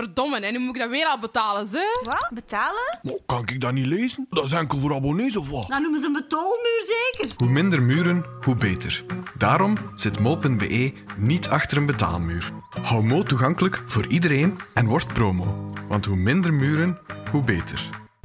Verdomme, en nu moet ik dat weer al betalen, ze? Wat? Betalen? Maar kan ik dat niet lezen? Dat is enkel voor abonnees of wat? Dan noemen ze een betaalmuur zeker. Hoe minder muren, hoe beter. Daarom zit mol.be niet achter een betaalmuur. Hou Mo toegankelijk voor iedereen en word promo. Want hoe minder muren, hoe beter.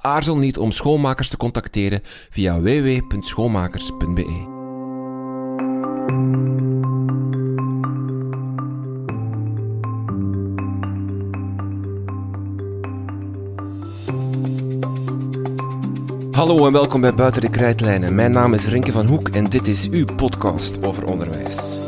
Aarzel niet om schoonmakers te contacteren via www.schoonmakers.be. Hallo en welkom bij Buiten de Krijtlijnen. Mijn naam is Rinke van Hoek en dit is uw podcast over onderwijs.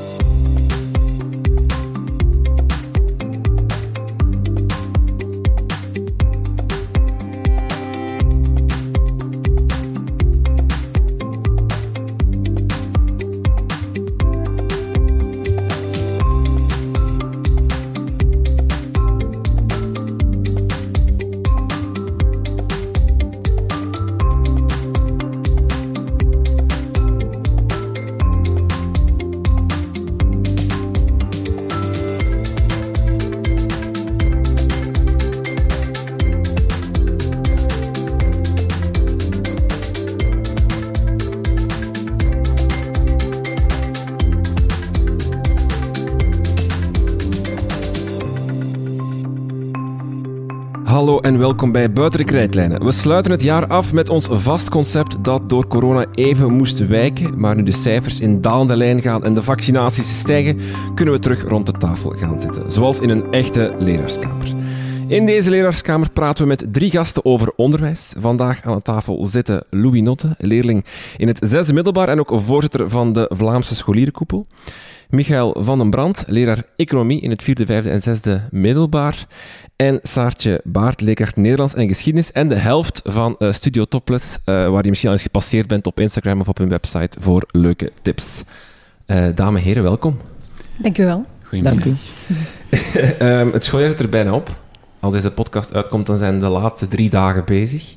Hallo en welkom bij Buiten de Krijtlijnen. We sluiten het jaar af met ons vast concept dat door corona even moest wijken. Maar nu de cijfers in dalende lijn gaan en de vaccinaties stijgen, kunnen we terug rond de tafel gaan zitten. Zoals in een echte leraarskamer. In deze leraarskamer praten we met drie gasten over onderwijs. Vandaag aan de tafel zitten Louis Notte, leerling in het zesde middelbaar en ook voorzitter van de Vlaamse scholierenkoepel. Michael van den Brand, leraar economie in het vierde, vijfde en zesde middelbaar. En Saartje Baart, leerkracht Nederlands en geschiedenis. En de helft van uh, Studio Topless, uh, waar je misschien al eens gepasseerd bent op Instagram of op hun website voor leuke tips. Uh, dames en heren, welkom. Dank u wel. Goedemiddag. Dank u. um, het schooljaar zit er bijna op. Als deze podcast uitkomt, dan zijn de laatste drie dagen bezig.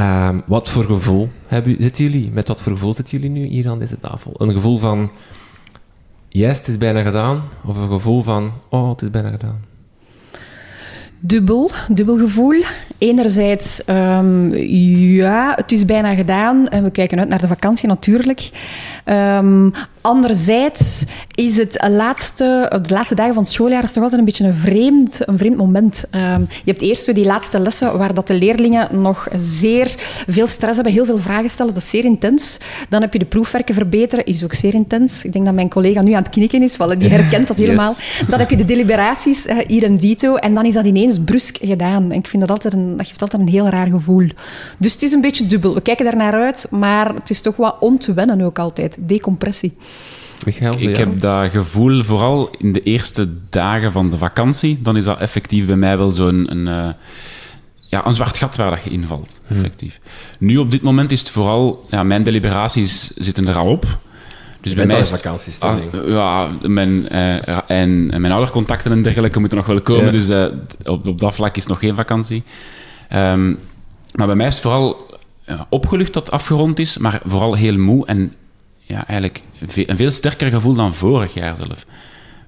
Um, wat voor gevoel hebben, zitten jullie? Met wat voor gevoel zitten jullie nu hier aan deze tafel? Een gevoel van yes, het is bijna gedaan? Of een gevoel van, oh, het is bijna gedaan? Dubbel, dubbel gevoel. Enerzijds, um, ja, het is bijna gedaan en we kijken uit naar de vakantie natuurlijk. Um, anderzijds is het laatste, de laatste dagen van het schooljaar is toch altijd een beetje een vreemd, een vreemd moment. Um, je hebt eerst zo die laatste lessen waar dat de leerlingen nog zeer veel stress hebben, heel veel vragen stellen, dat is zeer intens. Dan heb je de proefwerken verbeteren, is ook zeer intens. Ik denk dat mijn collega nu aan het knikken is, die herkent dat helemaal. Yes. Dan heb je de deliberaties, uh, idem dito, en dan is dat ineens brusk gedaan. En ik vind dat altijd een, dat geeft altijd een heel raar gevoel. Dus het is een beetje dubbel. We kijken daar naar uit, maar het is toch wat om te wennen ook altijd. Decompressie. Michael, ik heb dat gevoel vooral in de eerste dagen van de vakantie. Dan is dat effectief bij mij wel zo'n een, uh, ja, een zwart gat waar dat je invalt. Effectief. Hmm. Nu op dit moment is het vooral... Ja, mijn deliberaties zitten er al op. Dus bij mij is vakanties ah, Ja, mijn, uh, en, en, mijn oudercontacten en dergelijke moeten nog wel komen. Ja. Dus uh, op, op dat vlak is nog geen vakantie. Um, maar bij mij is het vooral ja, opgelucht dat het afgerond is, maar vooral heel moe en ja, eigenlijk een veel sterker gevoel dan vorig jaar zelf.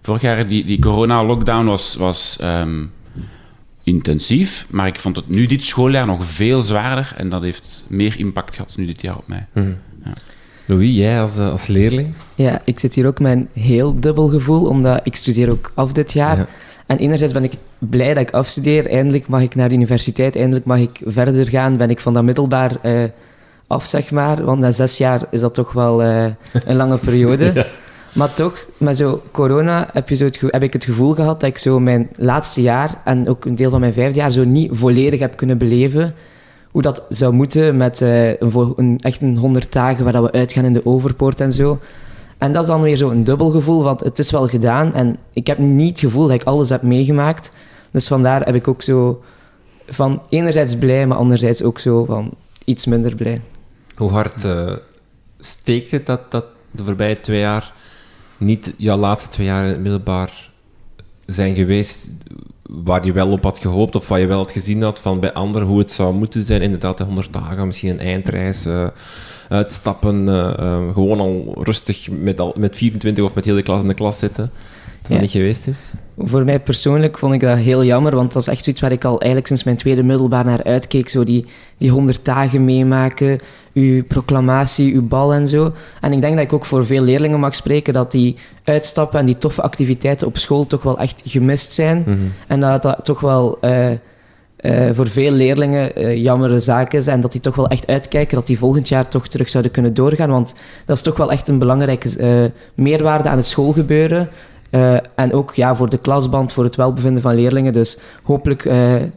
Vorig jaar, die, die corona-lockdown was, was um, intensief, maar ik vond het nu dit schooljaar nog veel zwaarder en dat heeft meer impact gehad nu dit jaar op mij. Mm. Ja. Louis, jij als, als leerling? Ja, ik zit hier ook met een heel dubbel gevoel, omdat ik studeer ook af dit jaar. Ja. En enerzijds ben ik blij dat ik afstudeer. Eindelijk mag ik naar de universiteit, eindelijk mag ik verder gaan. Ben ik van dat middelbaar uh, af, zeg maar. Want na zes jaar is dat toch wel uh, een lange periode. ja. Maar toch, met zo corona heb, je zo het, heb ik het gevoel gehad dat ik zo mijn laatste jaar en ook een deel van mijn vijfde jaar zo niet volledig heb kunnen beleven hoe dat zou moeten met uh, een, een, echt een honderd dagen waar dat we uitgaan in de overpoort en zo. En dat is dan weer zo'n dubbel gevoel, want het is wel gedaan en ik heb niet het gevoel dat ik alles heb meegemaakt. Dus vandaar heb ik ook zo van enerzijds blij, maar anderzijds ook zo van iets minder blij. Hoe hard eh, steekt het dat, dat de voorbije twee jaar niet jouw laatste twee jaar in het middelbaar zijn geweest waar je wel op had gehoopt of waar je wel had gezien had van bij anderen hoe het zou moeten zijn? Inderdaad, de 100 dagen, misschien een eindreis, eh, uitstappen, eh, eh, gewoon al rustig met, al, met 24 of met heel de klas in de klas zitten. Dat Ja. niet geweest is. Voor mij persoonlijk vond ik dat heel jammer, want dat is echt zoiets waar ik al eigenlijk sinds mijn tweede middelbaar naar uitkeek. Zo die, die 100 dagen meemaken, uw proclamatie, uw bal en zo. En ik denk dat ik ook voor veel leerlingen mag spreken dat die uitstappen en die toffe activiteiten op school toch wel echt gemist zijn. Mhm. En dat dat toch wel eh, eh, voor veel leerlingen eh jammere zaak is. En dat die toch wel echt uitkijken dat die volgend jaar toch terug zouden kunnen doorgaan. Want dat is toch wel echt een belangrijke eh, meerwaarde aan het schoolgebeuren. En ook ja, voor de klasband, voor het welbevinden van leerlingen. Dus hopelijk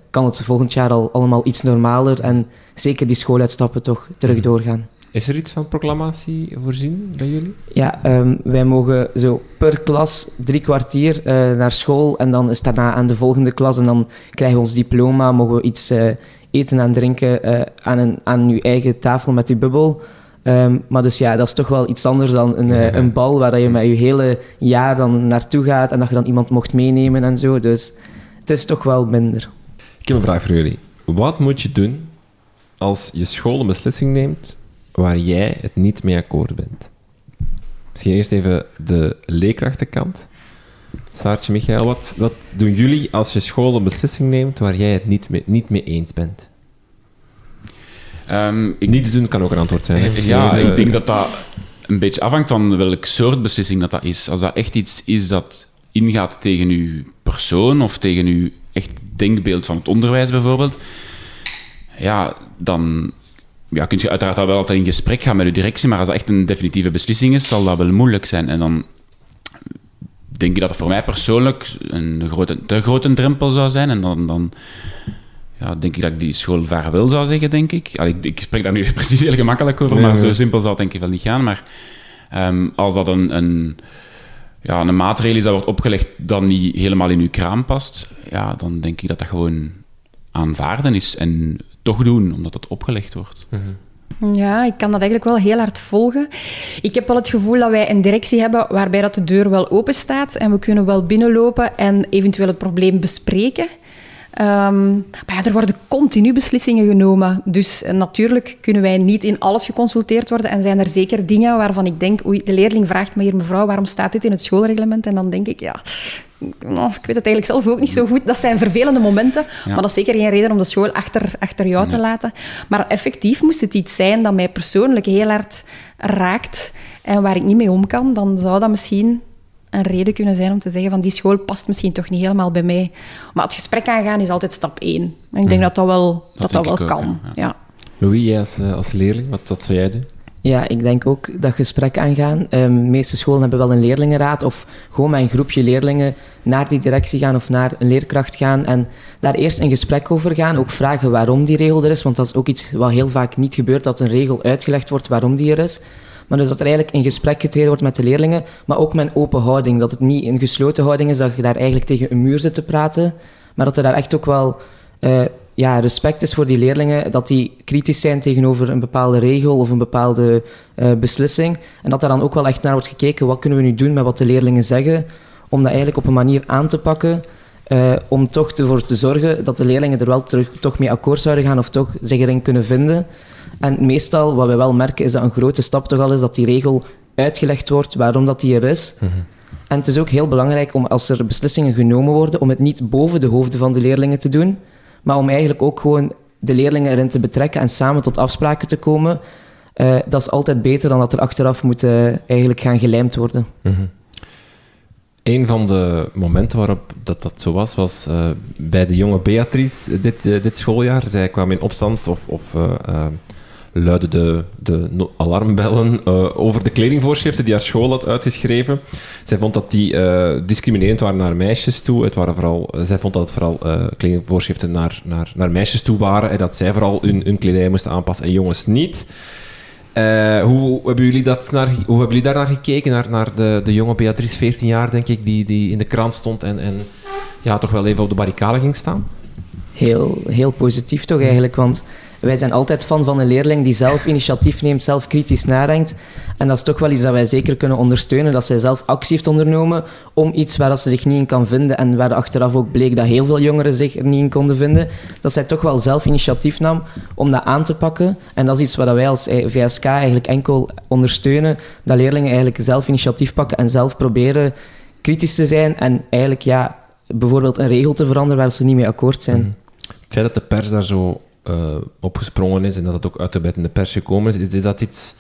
kan het volgend jaar al allemaal iets normaler. En zeker die schooluitstappen toch terug doorgaan. Is er iets van proclamatie voorzien bij jullie? Ja, ehm, wij mogen zo per klas drie kwartier eh, naar school en dan is daarna aan de volgende klas en dan krijgen we ons diploma, mogen we iets eh, eten en drinken eh, aan, een, aan uw eigen tafel met uw bubbel. Ehm, maar dus ja, dat is toch wel iets anders dan een, een bal waar dat je met je hele jaar dan naartoe gaat en dat je dan iemand mocht meenemen en zo. Dus het is toch wel minder. Ik heb een vraag voor jullie. Wat moet je doen als je school een beslissing neemt waar jij het niet mee akkoord bent? Misschien eerst even de leerkrachtenkant. Saartje, Michael, wat, wat doen jullie als je school een beslissing neemt waar jij het niet mee, niet mee eens bent? Ik, Niets doen kan ook een antwoord zijn. Hè? Misschien ja, ik denk dat dat een beetje afhangt van welk soort beslissing dat, dat is. Als dat echt iets is dat ingaat tegen uw persoon of tegen uw echt denkbeeld van het onderwijs bijvoorbeeld, ja, dan ja, kun je uiteraard wel altijd in gesprek gaan met uw directie, maar als dat echt een definitieve beslissing is, zal dat wel moeilijk zijn. En dan denk ik dat het voor mij persoonlijk een grote, te grote drempel zou zijn. En dan, dan ja, denk ik dat ik die school vaarwel zou zeggen, denk ik. Allee, ik. Ik spreek daar nu precies heel gemakkelijk over, maar zo simpel zal het denk ik wel niet gaan. Maar ehm, als dat een, een, ja, een maatregel is dat wordt opgelegd dat niet helemaal in uw kraam past, ja, dan denk ik dat dat gewoon aanvaarden is en toch doen, omdat dat opgelegd wordt. Ja, ik kan dat eigenlijk wel heel hard volgen. Ik heb wel het gevoel dat wij een directie hebben waarbij dat de deur wel open staat en we kunnen wel binnenlopen en eventueel het probleem bespreken. Ehm, maar ja, er worden continu beslissingen genomen. Dus eh, natuurlijk kunnen wij niet in alles geconsulteerd worden. En zijn er zeker dingen waarvan ik denk... Oei, de leerling vraagt me hier, mevrouw, waarom staat dit in het schoolreglement? En dan denk ik, ja... nou, ik weet het eigenlijk zelf ook niet zo goed. Dat zijn vervelende momenten. Maar dat is zeker geen reden om de school achter, achter jou te laten. Maar effectief moest het iets zijn dat mij persoonlijk heel hard raakt en waar ik niet mee om kan, dan zou dat misschien een reden kunnen zijn om te zeggen van die school past misschien toch niet helemaal bij mij. Maar het gesprek aangaan is altijd stap één. En ik denk dat dat wel, dat dat wel ook, kan. ja. Ja. Louis, jij als, eh, als leerling, wat, wat zou jij doen? Ja, ik denk ook dat gesprek aangaan. Ehm, de meeste scholen hebben wel een leerlingenraad of gewoon met een groepje leerlingen naar die directie gaan of naar een leerkracht gaan en daar eerst een gesprek over gaan. Ook vragen waarom die regel er is, want dat is ook iets wat heel vaak niet gebeurt, dat een regel uitgelegd wordt waarom die er is. Maar dus dat er eigenlijk in gesprek getreden wordt met de leerlingen, maar ook met open houding. Dat het niet een gesloten houding is, dat je daar eigenlijk tegen een muur zit te praten, maar dat er daar echt ook wel eh, ja, respect is voor die leerlingen, dat die kritisch zijn tegenover een bepaalde regel of een bepaalde eh, beslissing. En dat daar dan ook wel echt naar wordt gekeken, wat kunnen we nu doen met wat de leerlingen zeggen, om dat eigenlijk op een manier aan te pakken, eh, om toch ervoor te zorgen dat de leerlingen er wel terug, toch mee akkoord zouden gaan of toch zich erin kunnen vinden. En meestal, wat we wel merken, is dat een grote stap toch al is dat die regel uitgelegd wordt, waarom dat die er is. En het is ook heel belangrijk om, als er beslissingen genomen worden, om het niet boven de hoofden van de leerlingen te doen, maar om eigenlijk ook gewoon de leerlingen erin te betrekken en samen tot afspraken te komen. Eh, dat is altijd beter dan dat er achteraf moet eh, eigenlijk gaan gelijmd worden. Een van de momenten waarop dat, dat zo was, was eh, bij de jonge Beatrice dit, dit schooljaar. Zij kwam in opstand of, of luidden de, de alarmbellen eh, over de kledingvoorschriften die haar school had uitgeschreven. Zij vond dat die eh, discriminerend waren naar meisjes toe. Het waren vooral, eh, zij vond dat het vooral kledingvoorschriften naar, naar, naar meisjes toe waren en dat zij vooral hun, hun kledij moesten aanpassen en jongens niet. Hoe, hebben jullie dat naar, hoe hebben jullie daar naar gekeken? Naar, naar de, de jonge Beatrice, 14 jaar denk ik, die, die in de krant stond en, en ja, toch wel even op de barricade ging staan? heel, heel positief toch eigenlijk. Want wij zijn altijd fan van een leerling die zelf initiatief neemt, zelf kritisch nadenkt. En dat is toch wel iets dat wij zeker kunnen ondersteunen. Dat zij zelf actie heeft ondernomen om iets waar ze zich niet in kan vinden. En waar achteraf ook bleek dat heel veel jongeren zich er niet in konden vinden. Dat zij toch wel zelf initiatief nam om dat aan te pakken. En dat is iets wat wij als VSK eigenlijk enkel ondersteunen. Dat leerlingen eigenlijk zelf initiatief pakken en zelf proberen kritisch te zijn. En eigenlijk ja, bijvoorbeeld een regel te veranderen waar ze niet mee akkoord zijn. Mhm. Het feit dat de pers daar zo uh, opgesprongen is en dat het ook uit de bed in de pers gekomen is, is dat iets,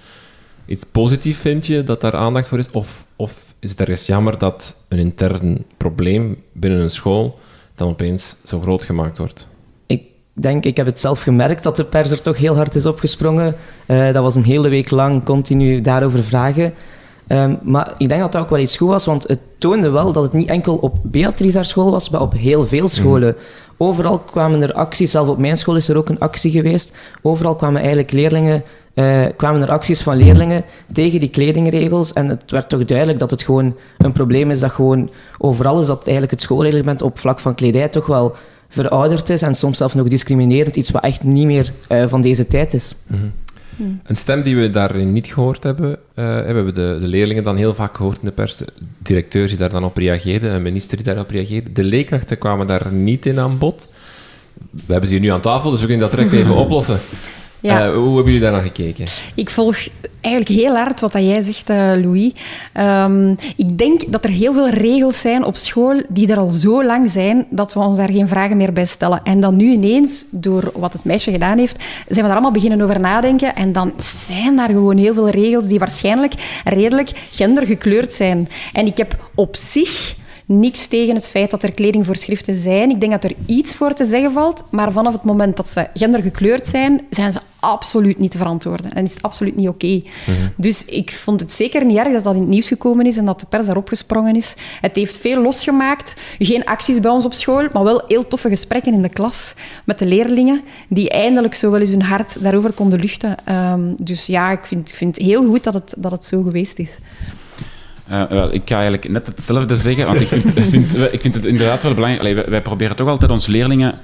iets positiefs, vind je, dat daar aandacht voor is? Of, of is het ergens jammer dat een intern probleem binnen een school dan opeens zo groot gemaakt wordt? Ik denk, ik heb het zelf gemerkt dat de pers er toch heel hard is opgesprongen. Uh, dat was een hele week lang continu daarover vragen. Um, maar ik denk dat dat ook wel iets goed was, want het toonde wel dat het niet enkel op Beatrice haar school was, maar op heel veel scholen. Mm. Overal kwamen er acties, zelf op mijn school is er ook een actie geweest. Overal kwamen eigenlijk leerlingen, uh, kwamen er acties van leerlingen tegen die kledingregels. En het werd toch duidelijk dat het gewoon een probleem is dat gewoon overal is dat eigenlijk het schoolreglement op vlak van kledij toch wel verouderd is en soms zelfs nog discriminerend, iets wat echt niet meer uh, van deze tijd is. -hmm. Een stem die we daarin niet gehoord hebben, uh, we hebben de, de, leerlingen dan heel vaak gehoord in de pers, directeur die daar dan op reageerde, een minister die daarop reageerde. De leerkrachten kwamen daar niet in aan bod. We hebben ze hier nu aan tafel, dus we kunnen dat direct even oplossen. Ja. Uh, hoe hebben jullie daar naar gekeken? Ik volg eigenlijk heel hard wat dat jij zegt, uh, Louis. Um, ik denk dat er heel veel regels zijn op school die er al zo lang zijn dat we ons daar geen vragen meer bij stellen. En dan nu ineens, door wat het meisje gedaan heeft, zijn we daar allemaal beginnen over nadenken. En dan zijn daar gewoon heel veel regels die waarschijnlijk redelijk gendergekleurd zijn. En ik heb op zich niks tegen het feit dat er kledingvoorschriften zijn. Ik denk dat er iets voor te zeggen valt, maar vanaf het moment dat ze gendergekleurd zijn, zijn ze absoluut niet te verantwoorden. En is het absoluut niet oké. Okay. Mhm. Dus ik vond het zeker niet erg dat dat in het nieuws gekomen is en dat de pers daarop gesprongen is. Het heeft veel losgemaakt. Geen acties bij ons op school, maar wel heel toffe gesprekken in de klas met de leerlingen, die eindelijk zo wel eens hun hart daarover konden luchten. Um, dus ja, ik vind, ik vind het heel goed dat het, dat het zo geweest is. Uh, wel, ik ga eigenlijk net hetzelfde zeggen, want ik vind, vind, ik vind het inderdaad wel belangrijk. Allee, wij, proberen toch altijd onze leerlingen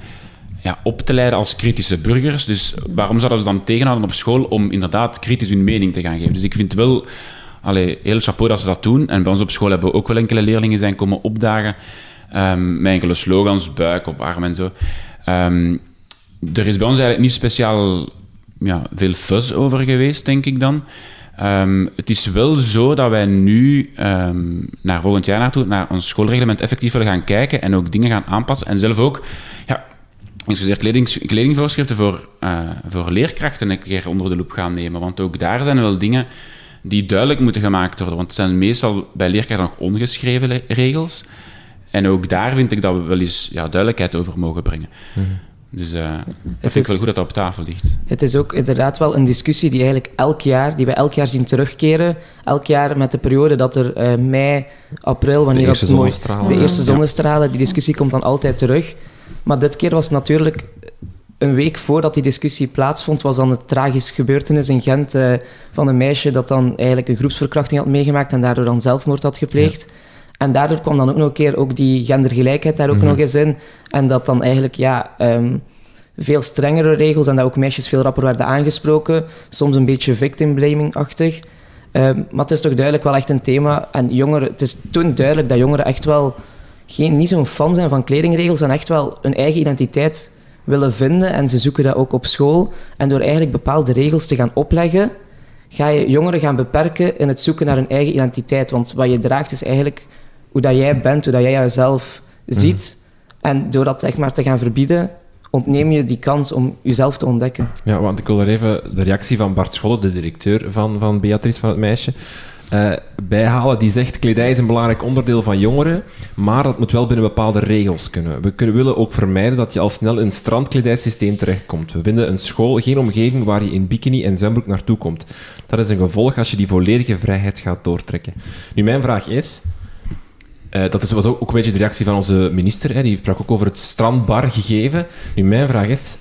ja, op te leiden als kritische burgers. Dus waarom zouden we ze dan tegenhouden op school om inderdaad kritisch hun mening te gaan geven? Dus ik vind wel allee, heel chapeau dat ze dat doen. En bij ons op school hebben we ook wel enkele leerlingen zijn komen opdagen um, met enkele slogans, buik op arm en zo. Um, er is bij ons eigenlijk niet speciaal ja, veel fuzz over geweest, denk ik dan. Um, het is wel zo dat wij nu um, naar volgend jaar naartoe, naar ons schoolreglement effectief willen gaan kijken en ook dingen gaan aanpassen. En zelf ook, ja, excuseer, kleding, kledingvoorschriften voor, uh, voor leerkrachten een keer onder de loep gaan nemen. Want ook daar zijn wel dingen die duidelijk moeten gemaakt worden. Want het zijn meestal bij leerkrachten nog ongeschreven regels. En ook daar vind ik dat we wel eens ja, duidelijkheid over mogen brengen. -hmm. Dus uh, dat vind ik wel goed dat dat op tafel ligt. Het is ook inderdaad wel een discussie die eigenlijk elk jaar, die we elk jaar zien terugkeren. Elk jaar met de periode dat er uh, mei, april, wanneer de eerste dat zonnestralen, de eerste zonnestralen, die discussie komt dan altijd terug. Maar dit keer was natuurlijk een week voordat die discussie plaatsvond, was dan het tragische gebeurtenis in Gent uh, van een meisje dat dan eigenlijk een groepsverkrachting had meegemaakt en daardoor dan zelfmoord had gepleegd. Ja. En daardoor kwam dan ook nog een keer ook die gendergelijkheid daar ook mm -hmm. nog eens in. En dat dan eigenlijk, ja, um, veel strengere regels en dat ook meisjes veel rapper werden aangesproken. Soms een beetje victim-blaming-achtig. Um, maar het is toch duidelijk wel echt een thema. En jongeren, het is toen duidelijk dat jongeren echt wel geen, niet zo'n fan zijn van kledingregels en echt wel hun eigen identiteit willen vinden. En ze zoeken dat ook op school. En door eigenlijk bepaalde regels te gaan opleggen, ga je jongeren gaan beperken in het zoeken naar hun eigen identiteit. Want wat je draagt is eigenlijk hoe dat jij bent, hoe dat jij jezelf ziet. Mm. En door dat maar te gaan verbieden, ontneem je die kans om jezelf te ontdekken. Ja, want ik wil er even de reactie van Bart Scholle, de directeur van, van Beatrice, van het meisje, uh, bijhalen. Die zegt, kledij is een belangrijk onderdeel van jongeren, maar dat moet wel binnen bepaalde regels kunnen. We kunnen, willen ook vermijden dat je al snel in een strandkledijsysteem terechtkomt. We vinden een school geen omgeving waar je in bikini en zwembroek naartoe komt. Dat is een gevolg als je die volledige vrijheid gaat doortrekken. Nu, mijn vraag is... Uh, dat was ook, ook, een beetje de reactie van onze minister. Hè. Die sprak ook over het strandbar gegeven. Nu, mijn vraag is...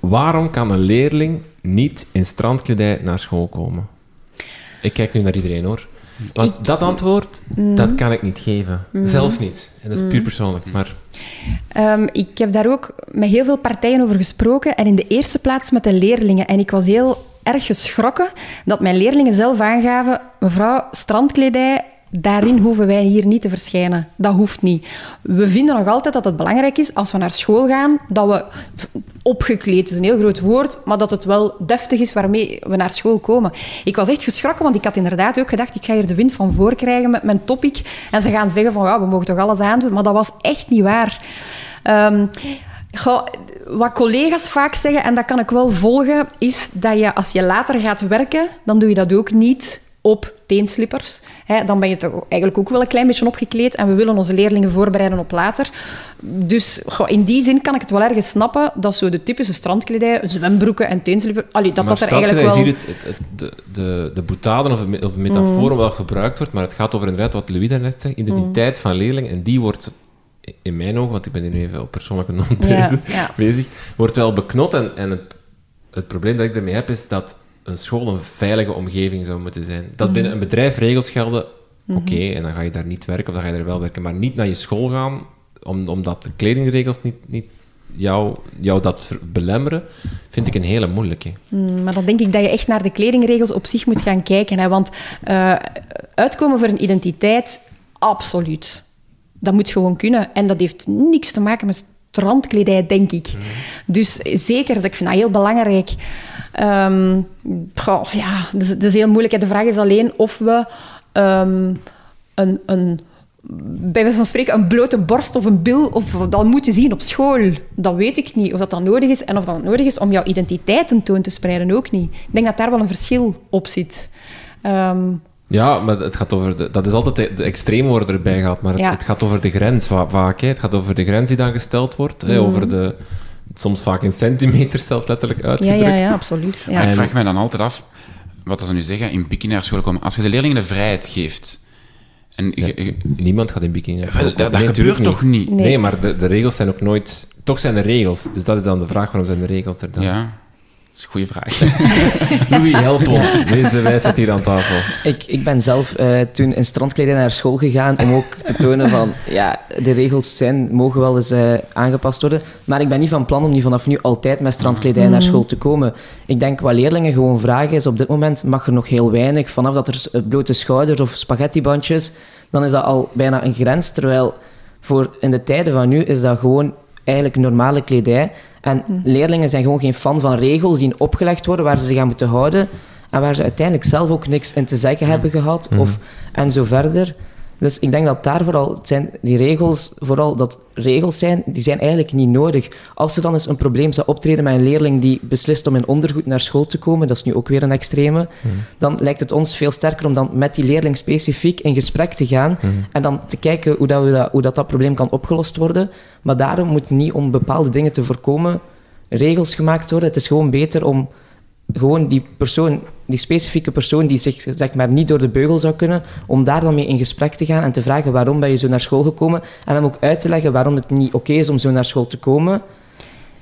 Waarom kan een leerling niet in strandkledij naar school komen? Ik kijk nu naar iedereen, hoor. Want Ik- dat antwoord, dat kan ik niet geven. Zelf niet. En dat is puur persoonlijk. Maar Ehm, ik heb daar ook met heel veel partijen over gesproken. En in de eerste plaats met de leerlingen. En ik was heel erg geschrokken dat mijn leerlingen zelf aangaven... Mevrouw, strandkledij, daarin hoeven wij hier niet te verschijnen. Dat hoeft niet. We vinden nog altijd dat het belangrijk is, als we naar school gaan, dat we opgekleed is een heel groot woord, maar dat het wel deftig is waarmee we naar school komen. Ik was echt geschrokken, want ik had inderdaad ook gedacht, ik ga hier de wind van voor krijgen met mijn topic. En ze gaan zeggen van, ja, we mogen toch alles aandoen. Maar dat was echt niet waar. Ehm, wat collega's vaak zeggen, en dat kan ik wel volgen, is dat je als je later gaat werken, dan doe je dat ook niet op teenslippers. Hè, dan ben je toch eigenlijk ook wel een klein beetje opgekleed en we willen onze leerlingen voorbereiden op later. Dus goh, in die zin kan ik het wel ergens snappen dat zo de typische strandkledij, zwembroeken en teenslippers, allee, dat maar dat er eigenlijk wel... hier het, het, het- de, de, de boetade of, of metafoor wat gebruikt wordt, maar het gaat over inderdaad wat Louis daarnet zei, identiteit van leerlingen. En die wordt, in mijn ogen, want ik ben hier nu even op persoonlijke non Ja, bezig, ja. bezig, wordt wel beknot. En, en het, het probleem dat ik ermee heb, is dat een school een veilige omgeving zou moeten zijn. Dat Mhm. binnen een bedrijf regels gelden, oké, en dan ga je daar niet werken of dan ga je er wel werken, maar niet naar je school gaan, om, omdat de kledingregels niet, niet jou, jou dat belemmeren, vind ik een hele moeilijke. Mm, Maar dan denk ik dat je echt naar de kledingregels op zich moet gaan kijken. Hè? Want eh, uitkomen voor een identiteit, absoluut. Dat moet gewoon kunnen. En dat heeft niks te maken met strandkledij, denk ik. Dus zeker, dat ik vind dat heel belangrijk. Goh, ja, dat is, dat is heel moeilijk. De vraag is alleen of we ehm, een... een bij wijze van spreken een blote borst of een bil, of dat moeten zien op school. Dat weet ik niet, of dat, dat nodig is. En of dat nodig is om jouw identiteit tentoon te spreiden, ook niet. Ik denk dat daar wel een verschil op zit. Ehm, Ja, maar het gaat over de, dat is altijd de, de extreme worden erbij gaat, maar het, Ja. het gaat over de grens va- vaak. Hè. Het gaat over de grens die dan gesteld wordt, hè, over de, soms vaak in centimeters zelfs letterlijk uitgedrukt. ja, ja, absoluut. Ja. Maar ik vraag mij dan altijd af, wat ze nu zeggen, in bikini naar school komen. Als je de leerlingen de vrijheid geeft... En je- Niemand gaat in bikini. naar school dat- komen. dat natuurlijk gebeurt toch niet? Nee, Nee. maar de, de regels zijn ook nooit... Toch zijn er regels. Dus dat is dan de vraag, waarom zijn de regels er dan? ja, is een goede vraag. Louis, help ons. Deze wijsheid hier aan tafel. Ik, ik ben zelf eh, toen in strandkledij naar school gegaan om ook te tonen van, ja, de regels zijn, mogen wel eens eh, aangepast worden. Maar ik ben niet van plan om niet vanaf nu altijd met strandkledij naar school te komen. Ik denk wat leerlingen gewoon vragen is, op dit moment mag er nog heel weinig. Vanaf dat er eh, blote schouders of spaghettibandjes, dan is dat al bijna een grens. Terwijl voor in de tijden van nu is dat gewoon eigenlijk normale kledij. En leerlingen zijn gewoon geen fan van regels die opgelegd worden waar ze zich aan moeten houden. En waar ze uiteindelijk zelf ook niks in te zeggen hebben gehad. Of, en zo verder. Dus ik denk dat daar vooral, het zijn die regels, vooral dat regels zijn, die zijn eigenlijk niet nodig. Als er dan eens een probleem zou optreden met een leerling die beslist om in ondergoed naar school te komen, dat is nu ook weer een extreme, dan lijkt het ons veel sterker om dan met die leerling specifiek in gesprek te gaan en dan te kijken hoe, dat, we dat, hoe dat, dat probleem kan opgelost worden. Maar daarom moet niet om bepaalde dingen te voorkomen regels gemaakt worden. Het is gewoon beter om gewoon die persoon, die specifieke persoon die zich zeg maar niet door de beugel zou kunnen, om daar dan mee in gesprek te gaan en te vragen waarom ben je zo naar school gekomen en hem ook uit te leggen waarom het niet oké is om zo naar school te komen.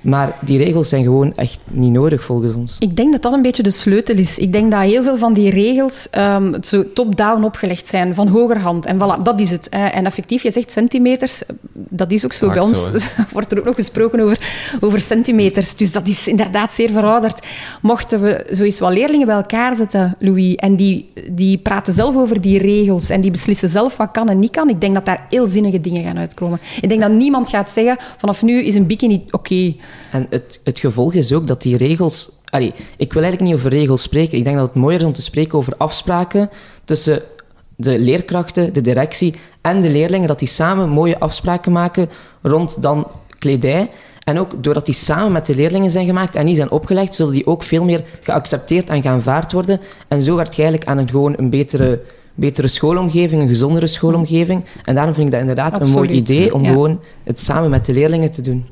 Maar die regels zijn gewoon echt niet nodig volgens ons. Ik denk dat dat een beetje de sleutel is. Ik denk dat heel veel van die regels ehm, zo top-down opgelegd zijn, van hogerhand. En voilà, dat is het. hè. En effectief, je zegt centimeters, dat is ook zo. Vaak Bij ons zo, wordt er ook nog gesproken over, over centimeters. Dus dat is inderdaad zeer verouderd. Mochten we zo eens wat leerlingen bij elkaar zetten, Louis, en die, die praten zelf over die regels en die beslissen zelf wat kan en niet kan, ik denk dat daar heel zinnige dingen gaan uitkomen. Ik denk dat niemand gaat zeggen, vanaf nu is een bikini oké. En het, het gevolg is ook dat die regels... Allee, ik wil eigenlijk niet over regels spreken. Ik denk dat het mooier is om te spreken over afspraken tussen de leerkrachten, de directie en de leerlingen, dat die samen mooie afspraken maken rond dan kledij. En ook doordat die samen met de leerlingen zijn gemaakt en niet zijn opgelegd, zullen die ook veel meer geaccepteerd en geaanvaard worden. En zo werkt je eigenlijk aan een, gewoon een betere, betere schoolomgeving, een gezondere schoolomgeving. En daarom vind ik dat inderdaad een mooi idee om ja. gewoon het samen met de leerlingen te doen.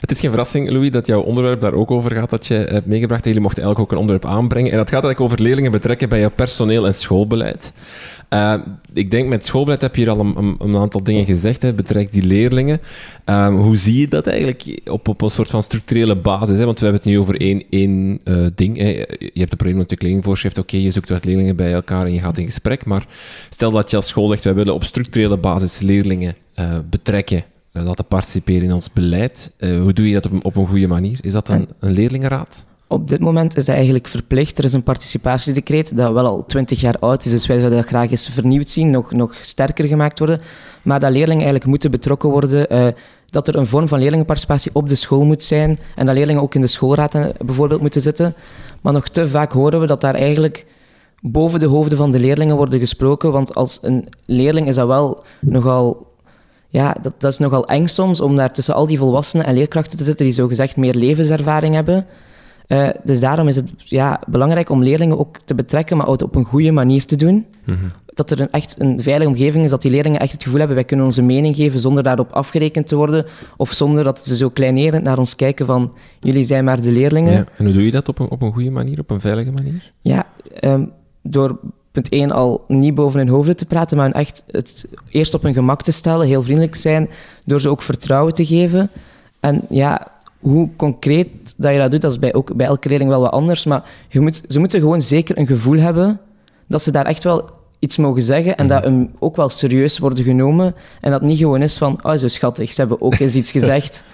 Het is geen verrassing, Louis, dat jouw onderwerp daar ook over gaat dat je hebt meegebracht. Jullie mochten eigenlijk ook een onderwerp aanbrengen. En dat gaat eigenlijk over leerlingen betrekken bij jouw personeel en schoolbeleid. Uh, ik denk met schoolbeleid heb je hier al een, een, aantal dingen gezegd, hè, betrekt die leerlingen. Um, hoe zie je dat eigenlijk op, op een soort van structurele basis? Hè? Want we hebben het nu over één, één uh, ding. Hè. Je hebt een probleem met de kledingvoorschrift. Oké, je zoekt wat leerlingen bij elkaar en je gaat in gesprek. Maar stel dat je als school zegt, wij willen op structurele basis leerlingen betrekken laten participeren in ons beleid. Uh, hoe doe je dat op, op een goede manier? Is dat een, een leerlingenraad? Op dit moment is dat eigenlijk verplicht. Er is een participatiedecreet dat wel al twintig jaar oud is, dus wij zouden dat graag eens vernieuwd zien, nog, nog sterker gemaakt worden. Maar dat leerlingen eigenlijk moeten betrokken worden, uh, dat er een vorm van leerlingenparticipatie op de school moet zijn en dat leerlingen ook in de schoolraad bijvoorbeeld moeten zitten. Maar nog te vaak horen we dat daar eigenlijk boven de hoofden van de leerlingen worden gesproken, want als een leerling is dat wel nogal ja, dat, dat, is nogal eng soms om daar tussen al die volwassenen en leerkrachten te zitten die zogezegd meer levenservaring hebben. Uh, dus daarom is het ja, belangrijk om leerlingen ook te betrekken, maar ook op een goede manier te doen. Mm -hmm. Dat er een, echt een veilige omgeving is, dat die leerlingen echt het gevoel hebben, wij kunnen onze mening geven zonder daarop afgerekend te worden, of zonder dat ze zo kleinerend naar ons kijken van, jullie zijn maar de leerlingen. Ja, en hoe doe je dat op een, op een goede manier, op een veilige manier? Ja, um, door punt 1 al niet boven hun hoofden te praten, maar echt het eerst op hun gemak te stellen, heel vriendelijk zijn, door ze ook vertrouwen te geven. En ja, hoe concreet dat je dat doet, dat is bij, ook, bij elke leerling wel wat anders, maar je moet, ze moeten gewoon zeker een gevoel hebben dat ze daar echt wel iets mogen zeggen en dat hem ook wel serieus worden genomen en dat niet gewoon is van, oh zo schattig, ze hebben ook eens iets gezegd.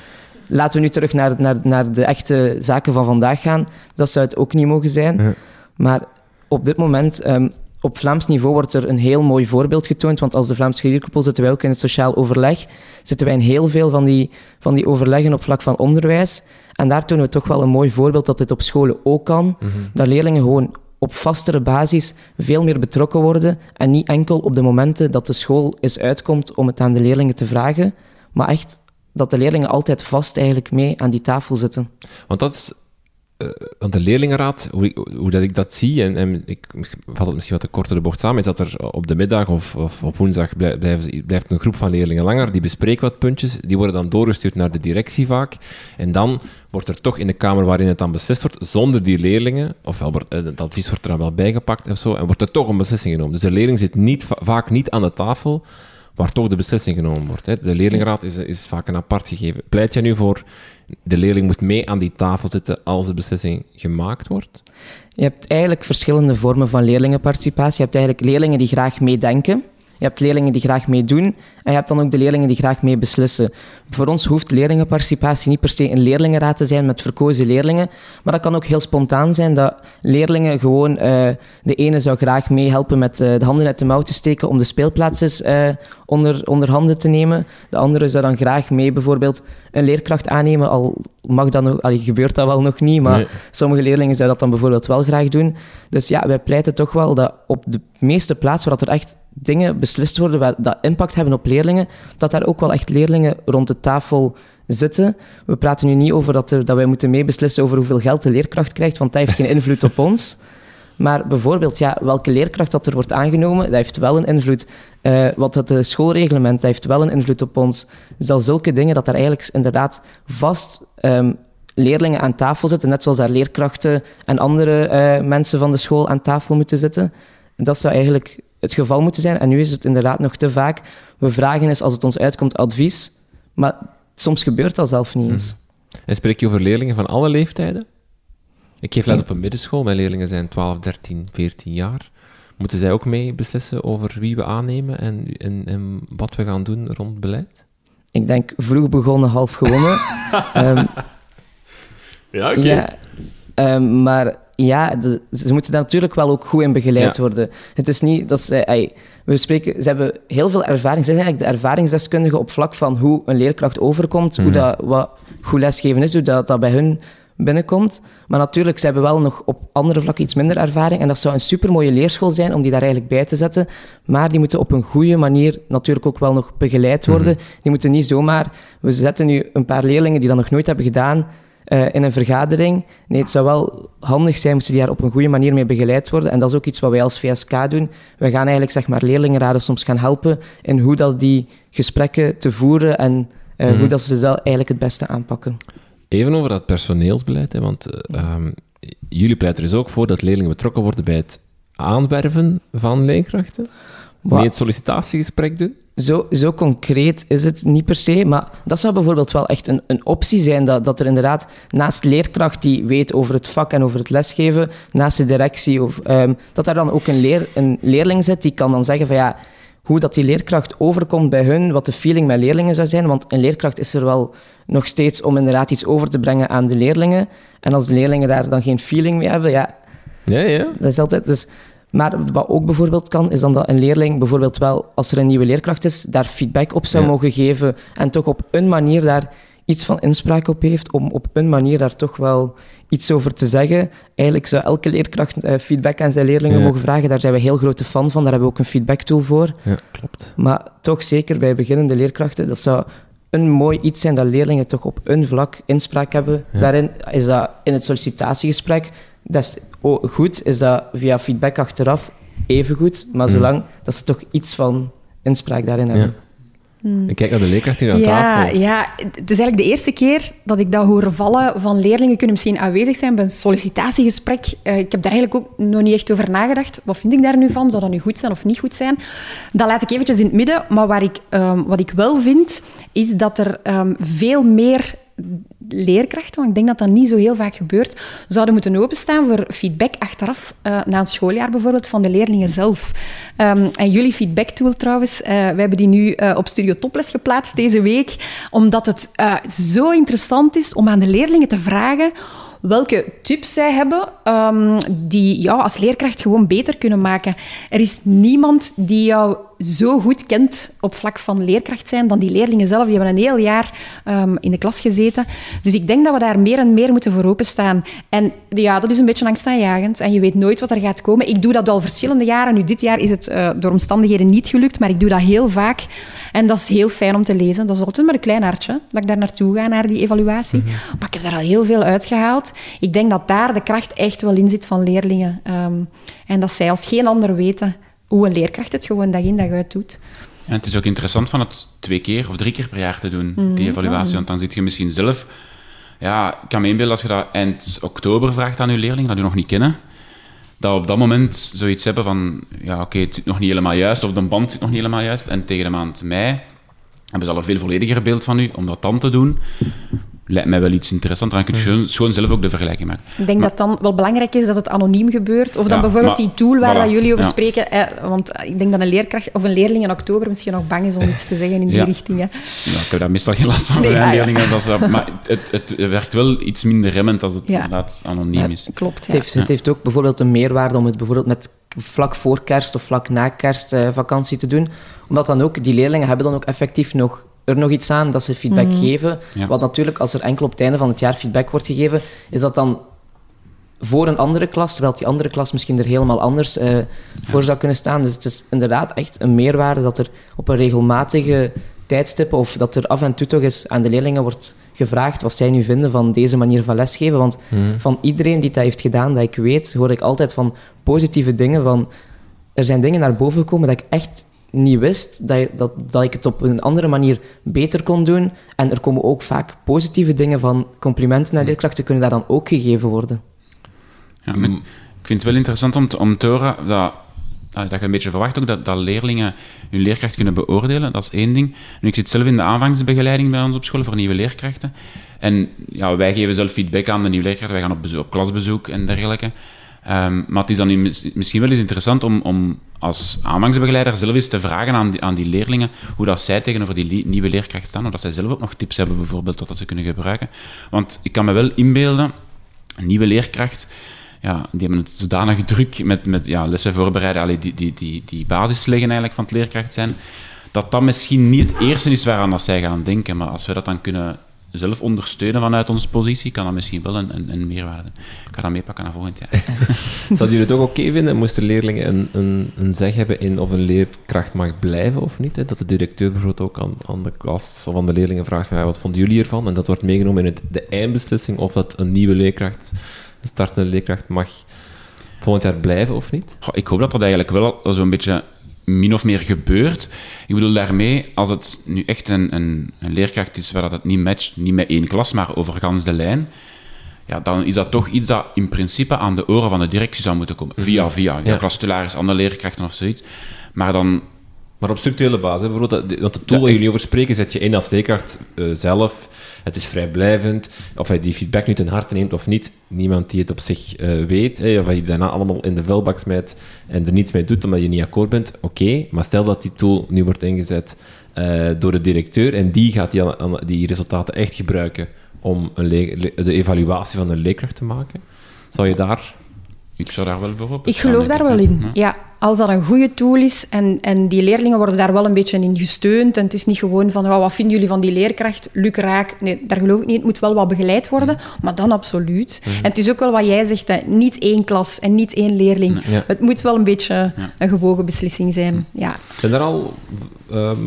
Laten we nu terug naar, naar, naar de echte zaken van vandaag gaan. Dat zou het ook niet mogen zijn. Ja. Maar op dit moment um, op Vlaams niveau wordt er een heel mooi voorbeeld getoond, want als de Vlaamse Leerkoepel zitten wij ook in het sociaal overleg, zitten wij in heel veel van die, van die overleggen op vlak van onderwijs. En daar tonen we toch wel een mooi voorbeeld dat dit op scholen ook kan. Mm -hmm. Dat leerlingen gewoon op vastere basis veel meer betrokken worden en niet enkel op de momenten dat de school eens uitkomt om het aan de leerlingen te vragen, maar echt dat de leerlingen altijd vast eigenlijk mee aan die tafel zitten. Want dat is want de leerlingenraad, hoe, ik, dat ik dat zie, en, en ik vat het misschien wat te kort de bocht samen, is dat er op de middag of, op woensdag blijft, blijft een groep van leerlingen langer, die bespreken wat puntjes, die worden dan doorgestuurd naar de directie vaak, en dan wordt er toch in de kamer waarin het dan beslist wordt, zonder die leerlingen, ofwel wordt, het advies wordt er dan wel bijgepakt of zo, en wordt er toch een beslissing genomen. Dus de leerling zit niet, vaak niet aan de tafel, waar toch de beslissing genomen wordt. Hè. De leerlingenraad is, is vaak een apart gegeven. Pleit jij nu voor de leerling moet mee aan die tafel zitten als de beslissing gemaakt wordt? Je hebt eigenlijk verschillende vormen van leerlingenparticipatie. Je hebt eigenlijk leerlingen die graag meedenken. Je hebt leerlingen die graag meedoen en je hebt dan ook de leerlingen die graag mee beslissen. Voor ons hoeft leerlingenparticipatie niet per se een leerlingenraad te zijn met verkozen leerlingen, maar dat kan ook heel spontaan zijn dat leerlingen gewoon, uh, de ene zou graag meehelpen met uh, de handen uit de mouw te steken om de speelplaatsen uh, onder, onder handen te nemen. De andere zou dan graag mee bijvoorbeeld een leerkracht aannemen, al mag dat nog, allee, gebeurt dat wel nog niet, maar nee. sommige leerlingen zouden dat dan bijvoorbeeld wel graag doen. Dus ja, wij pleiten toch wel dat op de meeste plaatsen waar er echt dingen beslist worden waar dat impact hebben op leerlingen, dat daar ook wel echt leerlingen rond de tafel zitten. We praten nu niet over dat, er, dat wij moeten meebeslissen over hoeveel geld de leerkracht krijgt, want dat heeft geen invloed op ons. Maar bijvoorbeeld, ja, welke leerkracht dat er wordt aangenomen, dat heeft wel een invloed. Uh, wat het schoolreglement, dat heeft wel een invloed op ons. Dus zulke dingen, dat er eigenlijk inderdaad vast um, leerlingen aan tafel zitten, net zoals daar leerkrachten en andere uh, mensen van de school aan tafel moeten zitten. En dat zou eigenlijk het geval moeten zijn. En nu is het inderdaad nog te vaak. We vragen eens, als het ons uitkomt, advies. Maar soms gebeurt dat zelf niet eens. Hmm. En spreek je over leerlingen van alle leeftijden? Ik geef les op een middenschool. Mijn leerlingen zijn 12, 13, 14 jaar. Moeten zij ook mee beslissen over wie we aannemen en, en, en wat we gaan doen rond beleid? Ik denk vroeg begonnen, half gewonnen. um, ja, oké. Okay. Ja, um, maar ja, de, ze moeten daar natuurlijk wel ook goed in begeleid ja. worden. Het is niet dat ze... We spreken, ze hebben heel veel ervaring. Ze zijn eigenlijk de ervaringsdeskundigen op vlak van hoe een leerkracht overkomt, mm. hoe dat, wat goed lesgeven is, hoe dat, dat bij hun binnenkomt. Maar natuurlijk, ze hebben wel nog op andere vlakken iets minder ervaring. En dat zou een supermooie leerschool zijn om die daar eigenlijk bij te zetten. Maar die moeten op een goede manier natuurlijk ook wel nog begeleid worden. Mm -hmm. Die moeten niet zomaar... We zetten nu een paar leerlingen die dat nog nooit hebben gedaan uh, in een vergadering. Nee, het zou wel handig zijn moesten die daar op een goede manier mee begeleid worden. En dat is ook iets wat wij als VSK doen. We gaan eigenlijk zeg maar, leerlingenraden soms gaan helpen in hoe dat die gesprekken te voeren en eh, Mhm. hoe dat ze dat eigenlijk het beste aanpakken. Even over dat personeelsbeleid, hè, want eh, ehm, jullie pleiten er dus ook voor dat leerlingen betrokken worden bij het aanwerven van leerkrachten. Mee het sollicitatiegesprek doen. Zo, zo concreet is het niet per se, maar dat zou bijvoorbeeld wel echt een, een optie zijn. Dat, dat er inderdaad naast leerkracht die weet over het vak en over het lesgeven, naast de directie, of, ehm, dat daar dan ook een, leer, een leerling zit die kan dan zeggen van ja, hoe dat die leerkracht overkomt bij hun, wat de feeling met leerlingen zou zijn. Want een leerkracht is er wel nog steeds om inderdaad iets over te brengen aan de leerlingen. En als de leerlingen daar dan geen feeling mee hebben, ja, Ja, ja. dat is altijd... Dus, maar wat ook bijvoorbeeld kan, is dan dat een leerling bijvoorbeeld wel, als er een nieuwe leerkracht is, daar feedback op zou Ja. mogen geven en toch op een manier daar iets van inspraak op heeft, om op een manier daar toch wel iets over te zeggen. Eigenlijk zou elke leerkracht eh, feedback aan zijn leerlingen Ja. mogen vragen. Daar zijn we heel grote fan van, daar hebben we ook een feedbacktool voor. Ja, klopt. Maar toch zeker bij beginnende leerkrachten, dat zou een mooi iets zijn dat leerlingen toch op een vlak inspraak hebben. Ja. Daarin is dat in het sollicitatiegesprek, dat is o- goed, is dat via feedback achteraf even goed, maar Mhm. zolang dat ze toch iets van inspraak daarin hebben. Ik kijk naar de leerkracht hier aan Ja, tafel. ja, het is eigenlijk de eerste keer dat ik dat hoor vallen van leerlingen kunnen misschien aanwezig zijn bij een sollicitatiegesprek. Eh, ik heb daar eigenlijk ook nog niet echt over nagedacht. Wat vind ik daar nu van? Zou dat nu goed zijn of niet goed zijn? Dat laat ik eventjes in het midden. Maar waar ik, ehm, wat ik wel vind, is dat er ehm, veel meer leerkrachten, want ik denk dat dat niet zo heel vaak gebeurt, zouden moeten openstaan voor feedback achteraf, eh, na een schooljaar bijvoorbeeld, van de leerlingen zelf. Ehm, en jullie feedback tool trouwens, eh, wij hebben die nu eh, op Studio Toples geplaatst deze week, omdat het zo interessant is om aan de leerlingen te vragen welke tips zij hebben um, die jou als leerkracht gewoon beter kunnen maken. Er is niemand die jou zo goed kent op vlak van leerkracht zijn dan die leerlingen zelf. Die hebben een heel jaar um, in de klas gezeten. Dus ik denk dat we daar meer en meer moeten voor openstaan. En ja, dat is een beetje angstaanjagend. En je weet nooit wat er gaat komen. Ik doe dat al verschillende jaren. Nu, dit jaar is het uh, door omstandigheden niet gelukt, maar ik doe dat heel vaak. En dat is heel fijn om te lezen. Dat is altijd maar een klein hartje, dat ik daar naartoe ga, naar die evaluatie. Mm -hmm. Maar ik heb daar al heel veel uitgehaald. Ik denk dat daar de kracht echt wel in zit van leerlingen. Um, en dat zij als geen ander weten hoe een leerkracht het gewoon dag in dag uit doet. Ja, het is ook interessant van het twee keer of drie keer per jaar te doen, mm, die evaluatie. Mm. Want dan zit je misschien zelf... Ja, ik kan me inbeelden als je dat eind oktober vraagt aan je leerlingen, dat je nog niet kennen, dat op dat moment zoiets hebben van... Ja, oké, okay, het zit nog niet helemaal juist, of de band zit nog niet helemaal juist. En tegen de maand mei hebben ze al een veel vollediger beeld van u om dat dan te doen lijkt mij wel iets interessanter. Dan kun je gewoon, gewoon zelf ook de vergelijking maken. Ik denk maar, dat dan wel belangrijk is dat het anoniem gebeurt. Of dan Ja, bijvoorbeeld maar- die tool waar voilà, dat jullie over ja. spreken. Eh, want ik denk dat een leerkracht of een leerling in oktober misschien nog bang is om iets te zeggen in die Ja. richting. Hè. ja, ik heb daar meestal geen last van Nee, bij ah, ja. leerlingen. Dat is dat, maar het, het, het werkt wel iets minder remmend als het Ja. inderdaad anoniem Ja, is. Klopt, Het, ja. heeft, het heeft ook bijvoorbeeld een meerwaarde om het bijvoorbeeld met vlak voor kerst of vlak na kerst eh, vakantie te doen. Omdat dan ook, die leerlingen hebben dan ook effectief nog, er nog iets aan dat ze feedback Mhm. geven. Ja. Want natuurlijk, als er enkel op het einde van het jaar feedback wordt gegeven, is dat dan voor een andere klas, terwijl die andere klas misschien er helemaal anders eh, voor zou kunnen staan. Dus het is inderdaad echt een meerwaarde dat er op een regelmatige tijdstippen of dat er af en toe toch eens aan de leerlingen wordt gevraagd wat zij nu vinden van deze manier van lesgeven. Want Mhm. van iedereen die dat heeft gedaan, dat ik weet, hoor ik altijd van positieve dingen. Van, er zijn dingen naar boven gekomen dat ik echt niet wist, dat, dat, dat ik het op een andere manier beter kon doen. En er komen ook vaak positieve dingen van complimenten naar leerkrachten kunnen daar dan ook gegeven worden. Ja, maar ik vind het wel interessant om te, om te horen dat, dat je een beetje verwacht ook dat, dat leerlingen hun leerkracht kunnen beoordelen. Dat is één ding. Nu, ik zit zelf in de aanvangsbegeleiding bij ons op school voor nieuwe leerkrachten. En ja, wij geven zelf feedback aan de nieuwe leerkrachten. Wij gaan op, bezoek, op klasbezoek en dergelijke. Ehm, maar het is dan mis- misschien wel eens interessant om, om als aanvangsbegeleider zelf eens te vragen aan die, aan die leerlingen hoe dat zij tegenover die nieuwe leerkracht staan. Of dat zij zelf ook nog tips hebben, bijvoorbeeld, wat dat ze kunnen gebruiken. Want ik kan me wel inbeelden, een nieuwe leerkracht, ja, die hebben het zodanig druk met, met ja, lessen voorbereiden, allee, die, die, die, die basis leggen eigenlijk van het leerkracht zijn, dat dat misschien niet het eerste is waaraan dat zij gaan denken. Maar als we dat dan kunnen zelf ondersteunen vanuit onze positie, kan dat misschien wel een, een, een meerwaarde. Ik ga dat meepakken naar volgend jaar. Zouden jullie het ook oké vinden, moesten leerlingen een, een, een zeg hebben in of een leerkracht mag blijven of niet? Hè? Dat de directeur bijvoorbeeld ook aan, aan de klas of aan de leerlingen vraagt van, ja, wat vonden jullie ervan? En dat wordt meegenomen in het, de eindbeslissing of dat een nieuwe leerkracht, een startende leerkracht mag volgend jaar blijven of niet? Goh, ik hoop dat dat eigenlijk wel zo'n beetje min of meer gebeurt. Ik bedoel daarmee, als het nu echt een, een, een leerkracht is waar dat het niet matcht, niet met één klas, maar over gans de lijn, ja, dan is dat toch iets dat in principe aan de oren van de directie zou moeten komen. Via, via. Ja, klastitularis, andere leerkrachten of zoiets. Maar dan Maar op structurele basis, bijvoorbeeld, dat- want het tool Ja, waar jullie over spreken, zet je in als leerkracht eh, zelf. Het is vrijblijvend. Of hij die feedback nu ten harte neemt of niet, niemand die het op zich eh, weet. Hè, of hij je daarna allemaal in de vuilbak smijt en er niets mee doet omdat je niet akkoord bent, oké. Maar stel dat die tool nu wordt ingezet eh, door de directeur en die gaat die, die resultaten echt gebruiken om een de evaluatie van een leerkracht te maken. Zou je daar... ik zou daar wel voor op. Ik geloof daar wel in. Ja. Als dat een goede tool is en, en die leerlingen worden daar wel een beetje in gesteund en het is niet gewoon van oh, wat vinden jullie van die leerkracht, Luc raak. Nee, daar geloof ik niet. Het moet wel wat begeleid worden, maar dan absoluut. En het is ook wel wat jij zegt, hè, niet één klas en niet één leerling. Ja. Het moet wel een beetje een gewogen beslissing zijn. Ja. Zijn er al ehm,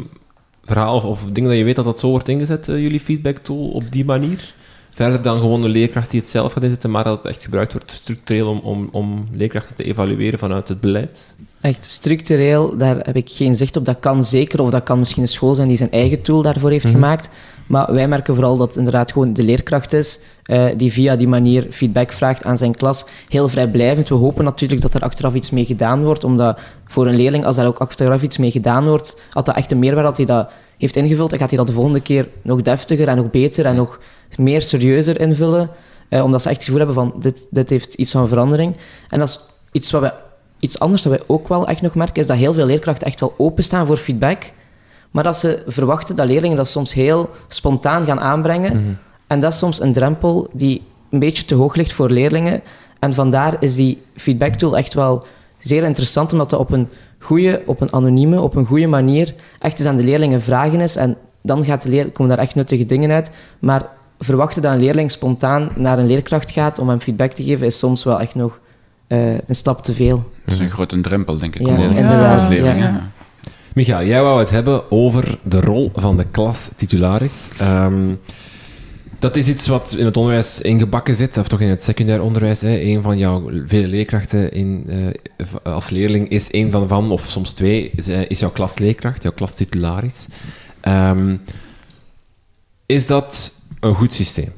verhalen of, of dingen dat je weet dat dat zo wordt ingezet, eh, jullie feedback tool, op die manier? Verder dan gewoon een leerkracht die het zelf gaat inzetten, maar dat het echt gebruikt wordt structureel om, om, om leerkrachten te evalueren vanuit het beleid? Echt structureel, daar heb ik geen zicht op. Dat kan zeker, of dat kan misschien een school zijn die zijn eigen tool daarvoor heeft gemaakt. Maar wij merken vooral dat het inderdaad gewoon de leerkracht is eh, die via die manier feedback vraagt aan zijn klas. Heel vrijblijvend. We hopen natuurlijk dat er achteraf iets mee gedaan wordt, omdat voor een leerling, als daar ook achteraf iets mee gedaan wordt, had dat echt een meerwaarde dat hij dat heeft ingevuld, dan gaat hij dat de volgende keer nog deftiger en nog beter en nog meer serieuzer invullen. Eh, omdat ze echt het gevoel hebben van, dit, dit heeft iets van verandering. En dat is iets wat wij Iets anders dat wij ook wel echt nog merken, is dat heel veel leerkrachten echt wel openstaan voor feedback, maar dat ze verwachten dat leerlingen dat soms heel spontaan gaan aanbrengen. En dat is soms een drempel die een beetje te hoog ligt voor leerlingen. En vandaar is die feedback tool echt wel zeer interessant, omdat dat op een goede, op een anonieme, op een goede manier echt eens aan de leerlingen vragen is. En dan gaat de leer, komen daar echt nuttige dingen uit. Maar verwachten dat een leerling spontaan naar een leerkracht gaat om hem feedback te geven, is soms wel echt nog eh, een stap te veel. Dat is een grote drempel, denk ik. Ja, inderdaad, ja. hè. Micha, jij wou het hebben over de rol van de klas-titularis. Ehm, dat is iets wat in het onderwijs ingebakken zit, of toch in het secundair onderwijs. Hè. Een van jouw vele leerkrachten in, eh, als leerling is een van, van of soms twee, is, eh, is jouw klasleerkracht, jouw klastitularis. Ehm, is dat een goed systeem?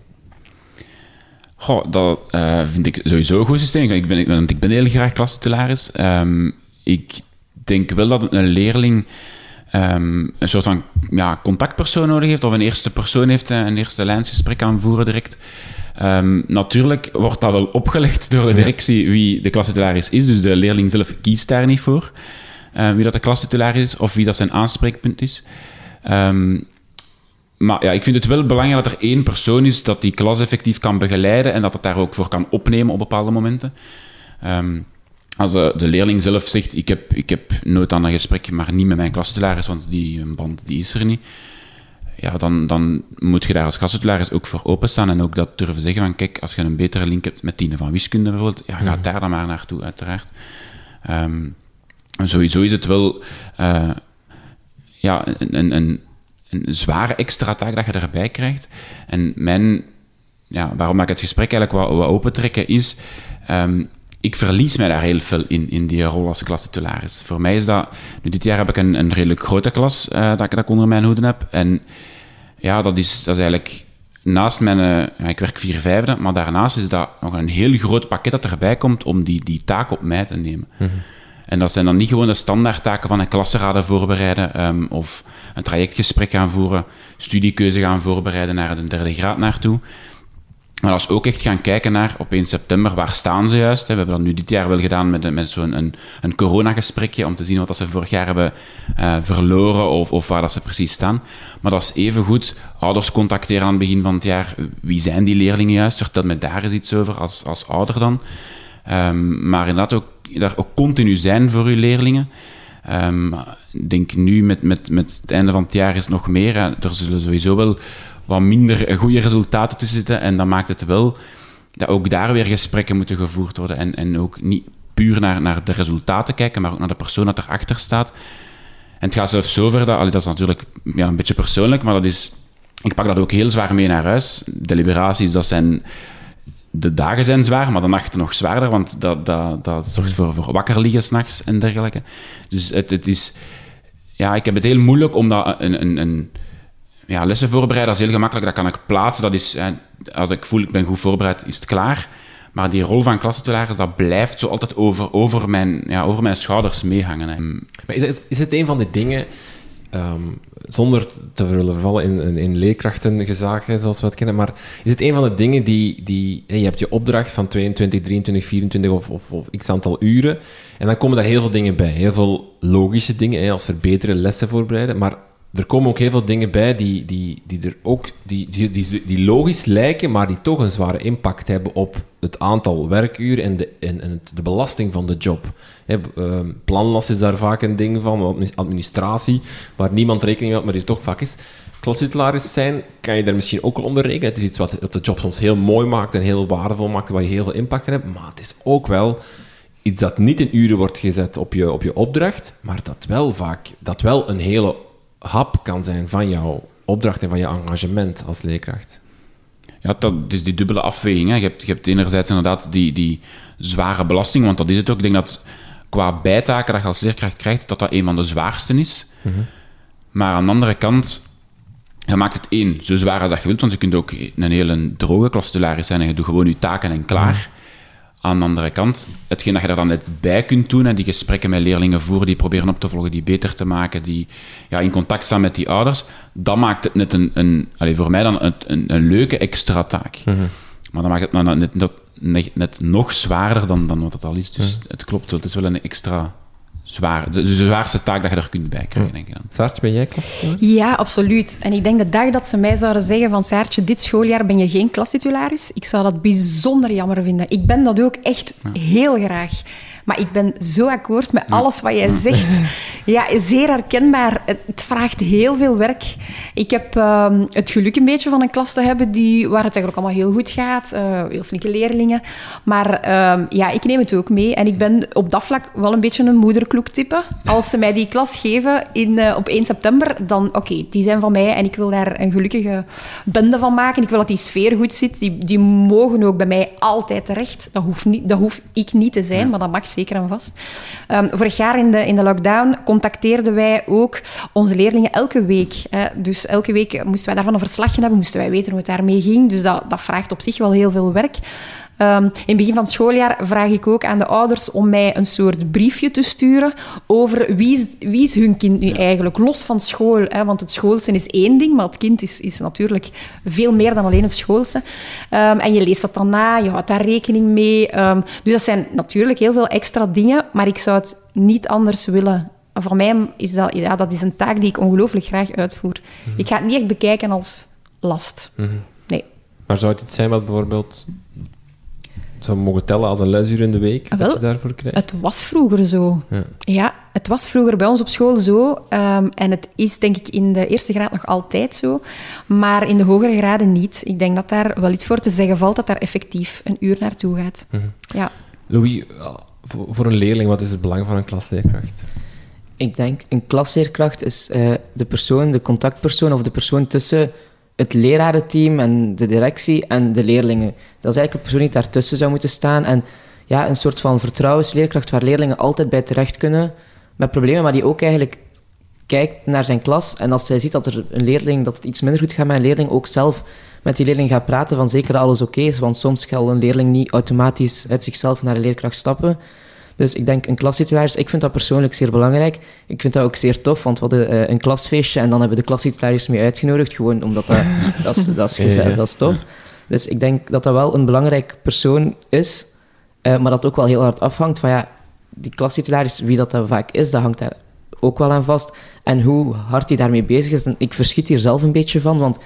Goh, dat eh, vind ik sowieso een goed systeem. Ik ben, ik ben, ik ben heel graag klastitularis. Ehm ik denk wel dat een leerling ehm, een soort van ja, contactpersoon nodig heeft, of een eerste persoon heeft, eh, een eerste lijnsgesprek aan voeren direct. Ehm, natuurlijk wordt dat wel opgelegd door de directie wie de klastitularis is, dus de leerling zelf kiest daar niet voor eh, wie dat de klastitularis is of wie dat zijn aanspreekpunt is. Ehm, maar ja, ik vind het wel belangrijk dat er één persoon is dat die klas effectief kan begeleiden en dat het daar ook voor kan opnemen op bepaalde momenten. Ehm, als de, de leerling zelf zegt, ik heb, ik heb nood aan een gesprek, maar niet met mijn klastitularis, want die een band die is er niet. Ja, dan, dan moet je daar als klastitularis ook voor openstaan en ook dat durven zeggen van, kijk, als je een betere link hebt met Tine van wiskunde bijvoorbeeld, ja, ga daar dan maar naartoe, uiteraard. En sowieso is het wel eh, ja, een, een, een, zware extra taak dat je erbij krijgt. En mijn, ja, waarom ik het gesprek eigenlijk wat opentrekken is, ehm, ik verlies mij daar heel veel in, in die rol als klastitularis. Voor mij is dat, nu dit jaar heb ik een, een redelijk grote klas eh, dat, ik, onder mijn hoede heb. En ja, dat is, dat is eigenlijk naast mijn, eh, ik werk vier vijfde, maar daarnaast is dat nog een heel groot pakket dat erbij komt om die, die taak op mij te nemen. En dat zijn dan niet gewoon de standaardtaken van een klasseraden voorbereiden ehm, of een trajectgesprek gaan voeren, studiekeuze gaan voorbereiden naar de derde graad naartoe. Maar dat is ook echt gaan kijken naar op 1 september, waar staan ze juist? We hebben dat nu dit jaar wel gedaan met, met zo'n een, een coronagesprekje om te zien wat ze vorig jaar hebben eh, verloren of, of waar dat ze precies staan. Maar dat is even goed ouders contacteren aan het begin van het jaar. Wie zijn die leerlingen juist? Vertel me daar eens iets over als, als ouder dan. Ehm, maar inderdaad ook, daar ook continu zijn voor uw leerlingen. Ehm, ik denk nu met, met, met het einde van het jaar is nog meer. Er zullen sowieso wel wat minder goede resultaten tussen zitten. En dat maakt het wel dat ook daar weer gesprekken moeten gevoerd worden. En, en ook niet puur naar, naar de resultaten kijken, maar ook naar de persoon dat erachter staat. En het gaat zelfs zover dat, allee, dat is natuurlijk ja, een beetje persoonlijk, maar dat is, ik pak dat ook heel zwaar mee naar huis. Deliberaties, dat zijn de dagen zijn zwaar, maar de nachten nog zwaarder, want dat, dat, dat zorgt voor, voor wakker liggen s'nachts en dergelijke. Dus het, het is... Ja, ik heb het heel moeilijk om dat een, een, een ja, lessen voorbereiden, dat is heel gemakkelijk. Dat kan ik plaatsen. Dat is, als ik voel ik ben goed voorbereid, is het klaar. Maar die rol van klassentularis, dat blijft zo altijd over, over, mijn, ja, over mijn schouders meehangen. Hè. Is het, is het een van de dingen, ehm, zonder te vervallen in, in, in leerkrachtengezagen, zoals we het kennen, maar is het een van de dingen die, die je hebt je opdracht van 22, 23, 24 of, of, x aantal uren, en dan komen daar heel veel dingen bij. Heel veel logische dingen, als verbeteren, lessen voorbereiden, maar er komen ook heel veel dingen bij die, die, die er ook die, die, die, die logisch lijken, maar die toch een zware impact hebben op het aantal werkuren en de, en, en de belasting van de job. Hè, ehm, planlast is daar vaak een ding van, admi- administratie, waar niemand rekening mee maar die toch vaak is. Klassitularis zijn kan je daar misschien ook wel onder rekenen. Het is iets wat wat de job soms heel mooi maakt en heel waardevol maakt, waar je heel veel impact kan hebben. Maar het is ook wel iets dat niet in uren wordt gezet op je, op je opdracht, maar dat wel vaak dat wel een hele hap kan zijn van jouw opdracht en van je engagement als leerkracht. Ja, dat is die dubbele afweging. Hè. Je, hebt, je hebt enerzijds inderdaad die, die zware belasting, want dat is het ook. Ik denk dat qua bijtaken dat je als leerkracht krijgt, dat dat een van de zwaarste is. Maar aan de andere kant, je maakt het één zo zwaar als dat je wilt, want je kunt ook een hele droge klassitularis zijn en je doet gewoon je taken en klaar. Aan de andere kant, hetgeen dat je er dan net bij kunt doen, en die gesprekken met leerlingen voeren, die proberen op te volgen, die beter te maken, die ja, in contact staan met die ouders, dat maakt het net een, een allez, voor mij dan een, een, een leuke extra taak. Maar dat maakt het dan net, net, net, nog zwaarder dan, dan wat het al is. Dus het klopt wel, het is wel een extra zwaar, de, de zwaarste taak dat je er kunt bij krijgen, denk ik dan. Saartje, ben jij klassitularis? Ja, absoluut. En ik denk de dag dat ze mij zouden zeggen van Saartje, dit schooljaar ben je geen klastitularis, ik zou dat bijzonder jammer vinden. Ik ben dat ook echt heel graag. Maar ik ben zo akkoord met alles wat jij zegt. Ja, zeer herkenbaar. Het vraagt heel veel werk. Ik heb ehm, het geluk een beetje van een klas te hebben die, waar het eigenlijk allemaal heel goed gaat. eh, heel flinke leerlingen. Maar ehm, ja, ik neem het ook mee. En ik ben op dat vlak wel een beetje een moederkloek-type. Als ze mij die klas geven in, eh, op 1 september, dan oké, die zijn van mij en ik wil daar een gelukkige bende van maken. Ik wil dat die sfeer goed zit. Die, die mogen ook bij mij altijd terecht. Dat, hoeft niet, dat hoef ik niet te zijn, maar dat mag zeker en vast. Ehm, vorig jaar in de, in de lockdown contacteerden wij ook onze leerlingen elke week. Hè. Dus elke week moesten wij daarvan een verslagje hebben, moesten wij weten hoe het daarmee ging. Dus dat, dat vraagt op zich wel heel veel werk. Ehm, in het begin van het schooljaar vraag ik ook aan de ouders om mij een soort briefje te sturen over wie is, wie is hun kind nu eigenlijk, los van school. Hè? Want het schoolse is één ding, maar het kind is, is natuurlijk veel meer dan alleen het schoolse. Ehm, en je leest dat dan na, je houdt daar rekening mee. Ehm, dus dat zijn natuurlijk heel veel extra dingen, maar ik zou het niet anders willen. Voor mij is dat, ja, dat is een taak die ik ongelooflijk graag uitvoer. Ik ga het niet echt bekijken als last. Nee. Maar zou het iets zijn wat bijvoorbeeld zou mogen tellen als een lesuur in de week, dat wel, je daarvoor krijgt? Het was vroeger zo. Ja. Ja, het was vroeger bij ons op school zo. ehm, en het is denk ik in de eerste graad nog altijd zo. Maar in de hogere graden niet. Ik denk dat daar wel iets voor te zeggen valt dat daar effectief een uur naartoe gaat. Ja. Louis, eh, voor, voor een leerling, wat is het belang van een klasleerkracht? Ik denk, een klasleerkracht is eh, de persoon, de contactpersoon of de persoon tussen het lerarenteam en de directie en de leerlingen. Dat is eigenlijk een persoon die daartussen zou moeten staan. En ja, een soort van vertrouwensleerkracht waar leerlingen altijd bij terecht kunnen met problemen, maar die ook eigenlijk kijkt naar zijn klas en als zij ziet dat er een leerling, dat het iets minder goed gaat met een leerling, ook zelf met die leerling gaat praten van zeker dat alles oké is, want soms zal een leerling niet automatisch uit zichzelf naar de leerkracht stappen. Dus ik denk een klassitularis, ik vind dat persoonlijk zeer belangrijk. Ik vind dat ook zeer tof, want we hadden eh, een klasfeestje en dan hebben we de klassitularis mee uitgenodigd, gewoon omdat dat, dat, is, dat, is gezellig, dat is tof. Dus ik denk dat dat wel een belangrijk persoon is, eh, maar dat ook wel heel hard afhangt van ja, die klassitularis, wie dat dan vaak is, dat hangt daar ook wel aan vast. En hoe hard hij daarmee bezig is. En ik verschiet hier zelf een beetje van, want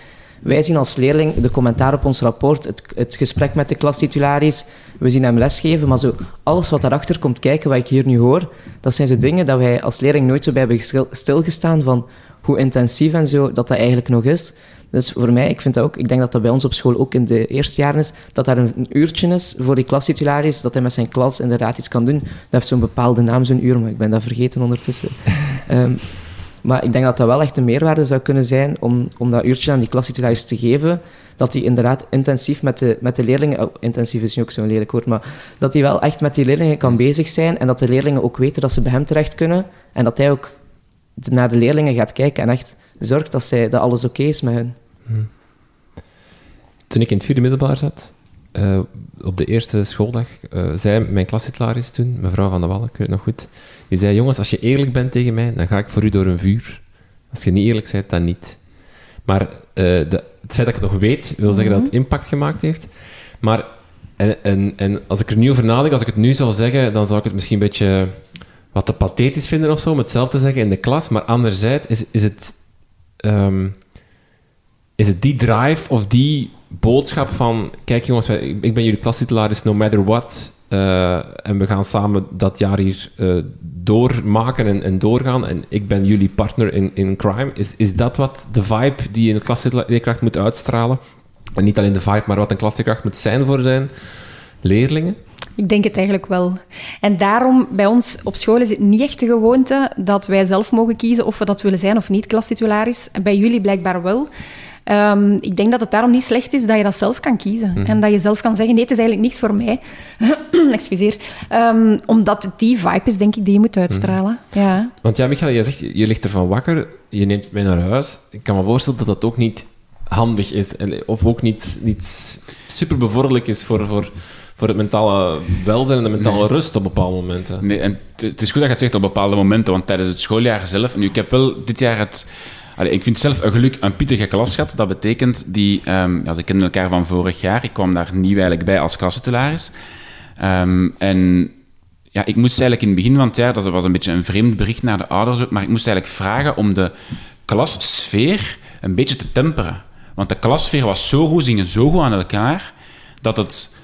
wij zien als leerling de commentaar op ons rapport, het, het gesprek met de klastitularis, we zien hem lesgeven, maar zo alles wat daarachter komt kijken, wat ik hier nu hoor, dat zijn zo dingen dat wij als leerling nooit zo bij hebben stilgestaan van hoe intensief en zo dat dat eigenlijk nog is. Dus voor mij, ik vind dat ook, ik denk dat dat bij ons op school ook in de eerste jaren is, dat daar een, een uurtje is voor die klastitularis, dat hij met zijn klas inderdaad iets kan doen. Dat heeft zo'n bepaalde naam, zo'n uur, maar ik ben dat vergeten ondertussen. Ehm, Maar ik denk dat dat wel echt een meerwaarde zou kunnen zijn om, om dat uurtje aan die klastitularis te geven. Dat die inderdaad intensief met de, met de leerlingen... Oh, intensief is nu ook zo'n lelijk woord, maar dat die wel echt met die leerlingen kan bezig zijn en dat de leerlingen ook weten dat ze bij hem terecht kunnen en dat hij ook naar de leerlingen gaat kijken en echt zorgt dat, zij, dat alles oké is met hen. Toen ik in het vierde middelbaar zat, eh, op de eerste schooldag, eh, zei mijn klastitularis toen, mevrouw Van der Wallen, ik weet het nog goed, die zei, jongens, als je eerlijk bent tegen mij, dan ga ik voor u door een vuur. Als je niet eerlijk bent, dan niet. Maar eh, de, het feit dat ik het nog weet, wil zeggen dat het impact gemaakt heeft. Maar, en, en, en als ik er nu over nadenk, als ik het nu zou zeggen, dan zou ik het misschien een beetje wat te pathetisch vinden of zo, om hetzelfde te zeggen in de klas. Maar anderzijds is, is het... ehm, is het die drive of die boodschap van... Kijk jongens, ik ben jullie klastitularis no matter what. eh, en we gaan samen dat jaar hier eh, doormaken en, en doorgaan. En ik ben jullie partner in, in crime. Is, is dat wat de vibe die een klasleerkracht moet uitstralen? En niet alleen de vibe, maar wat een klasleerkracht moet zijn voor zijn leerlingen? Ik denk het eigenlijk wel. En daarom, bij ons op school is het niet echt de gewoonte dat wij zelf mogen kiezen of we dat willen zijn of niet, klastitularis. En bij jullie blijkbaar wel. Ehm, ik denk dat het daarom niet slecht is dat je dat zelf kan kiezen. En dat je zelf kan zeggen, nee, het is eigenlijk niks voor mij. Excuseer. Ehm, omdat het die vibe is, denk ik, die je moet uitstralen. Ja. Want ja, Michael, je zegt, je ligt ervan wakker, je neemt mee naar huis. Ik kan me voorstellen dat dat ook niet handig is. Of ook niet, niet super bevorderlijk is voor, voor, voor het mentale welzijn en de mentale Nee. rust op bepaalde momenten. Nee, en het- is goed dat je het zegt op bepaalde momenten, want tijdens het schooljaar zelf... Nu, ik heb wel dit jaar het... allee, ik vind zelf een geluk een pittige klas gehad. Dat betekent, die, ehm, ja, ze kenden elkaar van vorig jaar. Ik kwam daar nieuw eigenlijk bij als klassentularis. Ehm, en ja, ik moest eigenlijk in het begin van het jaar, dat was een beetje een vreemd bericht naar de ouders ook, maar ik moest eigenlijk vragen om de klassfeer een beetje te temperen. Want de klassfeer was zo goed, zingen zo goed aan elkaar, dat het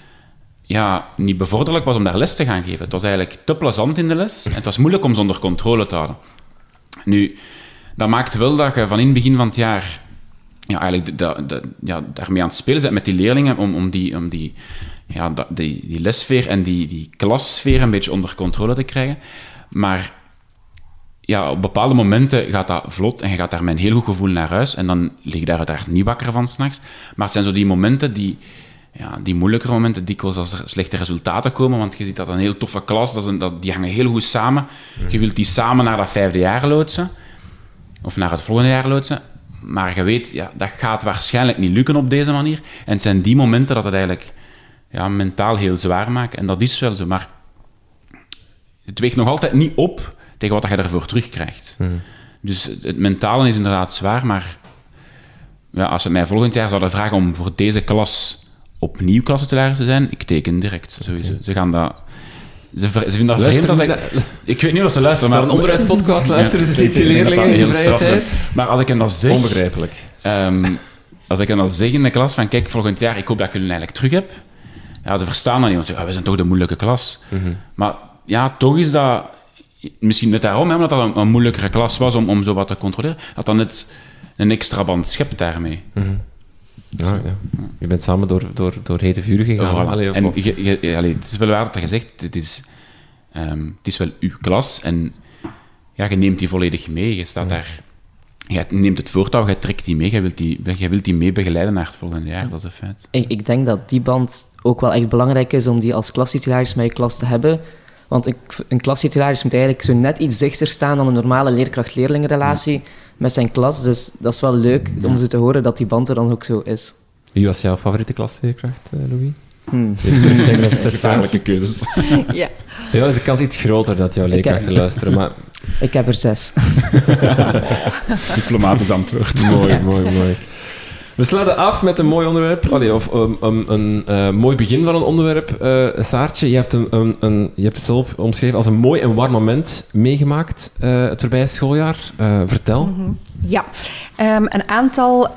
ja, niet bevorderlijk was om daar les te gaan geven. Het was eigenlijk te plezant in de les en het was moeilijk om ze onder controle te houden. Nu, dat maakt wel dat je van in het begin van het jaar ja, eigenlijk de, de, daarmee aan het spelen bent met die leerlingen om, om, die, om die, ja, die, die en die, die klassfeer een beetje onder controle te krijgen. Maar ja, op bepaalde momenten gaat dat vlot en je gaat daar met een heel goed gevoel naar huis en dan lig je daar uiteraard niet wakker van s'nachts. Maar het zijn zo die momenten die, ja, die moeilijkere momenten, dikwijls als er slechte resultaten komen, want je ziet dat een heel toffe klas, dat is een, dat, die hangen heel goed samen. Je wilt die samen naar dat vijfde jaar loodsen, of naar het volgende jaar loodsen. Maar je weet, ja, dat gaat waarschijnlijk niet lukken op deze manier. En het zijn die momenten dat het eigenlijk ja, mentaal heel zwaar maakt. En dat is wel zo. Maar het weegt nog altijd niet op tegen wat je ervoor terugkrijgt. Dus het, het mentale is inderdaad zwaar, maar ja, als ze mij volgend jaar zouden vragen om voor deze klas opnieuw klassentularis te zijn, ik teken direct, sowieso. Ze gaan dat... Ze, ze vinden dat vreemd als ik... Ik weet niet of ze luisteren, Maar een onderwijspodcast luisteren ze ik niet je dat dat leerlingen in vrije tijd? Maar als ik hen dat zeg... Onbegrijpelijk. Ehm, als ik hen dan zeg in de klas van kijk, volgend jaar, ik hoop dat ik jullie eigenlijk terug heb. Ja, ze verstaan dat niet, want ze zeggen, ah, we zijn toch de moeilijke klas. Maar ja, toch is dat... Misschien net daarom, hè, omdat dat een, een moeilijkere klas was om, om zo wat te controleren, dat dan net een extra band schept daarmee. Ja, ja. Je bent samen door, door, door hete vuur gegaan. Allee, en of- je, je- allee, het is wel waar dat je zegt, het is, ehm, het is wel uw klas en ja, je neemt die volledig mee. Je staat daar, je neemt het voortouw, je trekt die mee, je wilt die, je wilt die mee begeleiden naar het volgende jaar, dat is een feit. Ik, ik denk dat die band ook wel echt belangrijk is om die als klastitularis met je klas te hebben. Want een, een klastitularis moet eigenlijk zo net iets dichter staan dan een normale leerkracht-leerlingenrelatie met zijn klas. Dus dat is wel leuk om zo te horen dat die band er dan ook zo is. Wie was jouw favoriete klasleerkracht, eh, Louis? Hmm. Ik denk dat zes Gevaarlijke keuzes. ja. Ja, is de kans iets groter dat jouw leerkrachten luisteren, maar Ik heb er zes. Diplomatisch antwoord. mooi, mooi, mooi. We sluiten af met een mooi onderwerp, of um, um, een eh, mooi begin van een onderwerp. eh, Saartje, je hebt, een, een, een- je hebt het zelf omschreven als een mooi en warm moment meegemaakt eh, het voorbije schooljaar. Vertel. Ja, Ehm, een aantal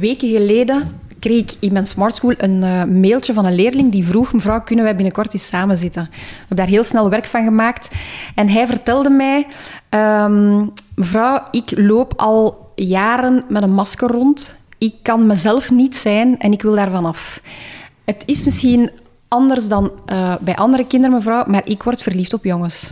weken geleden kreeg ik in mijn Smart School een mailtje van een leerling die vroeg, mevrouw, kunnen wij binnenkort eens samen zitten? We hebben daar heel snel werk van gemaakt. En hij vertelde mij, ehm, mevrouw, ik loop al jaren met een masker rond. Ik kan mezelf niet zijn en ik wil daarvan af. Het is misschien anders dan eh, bij andere kinderen, mevrouw, maar ik word verliefd op jongens.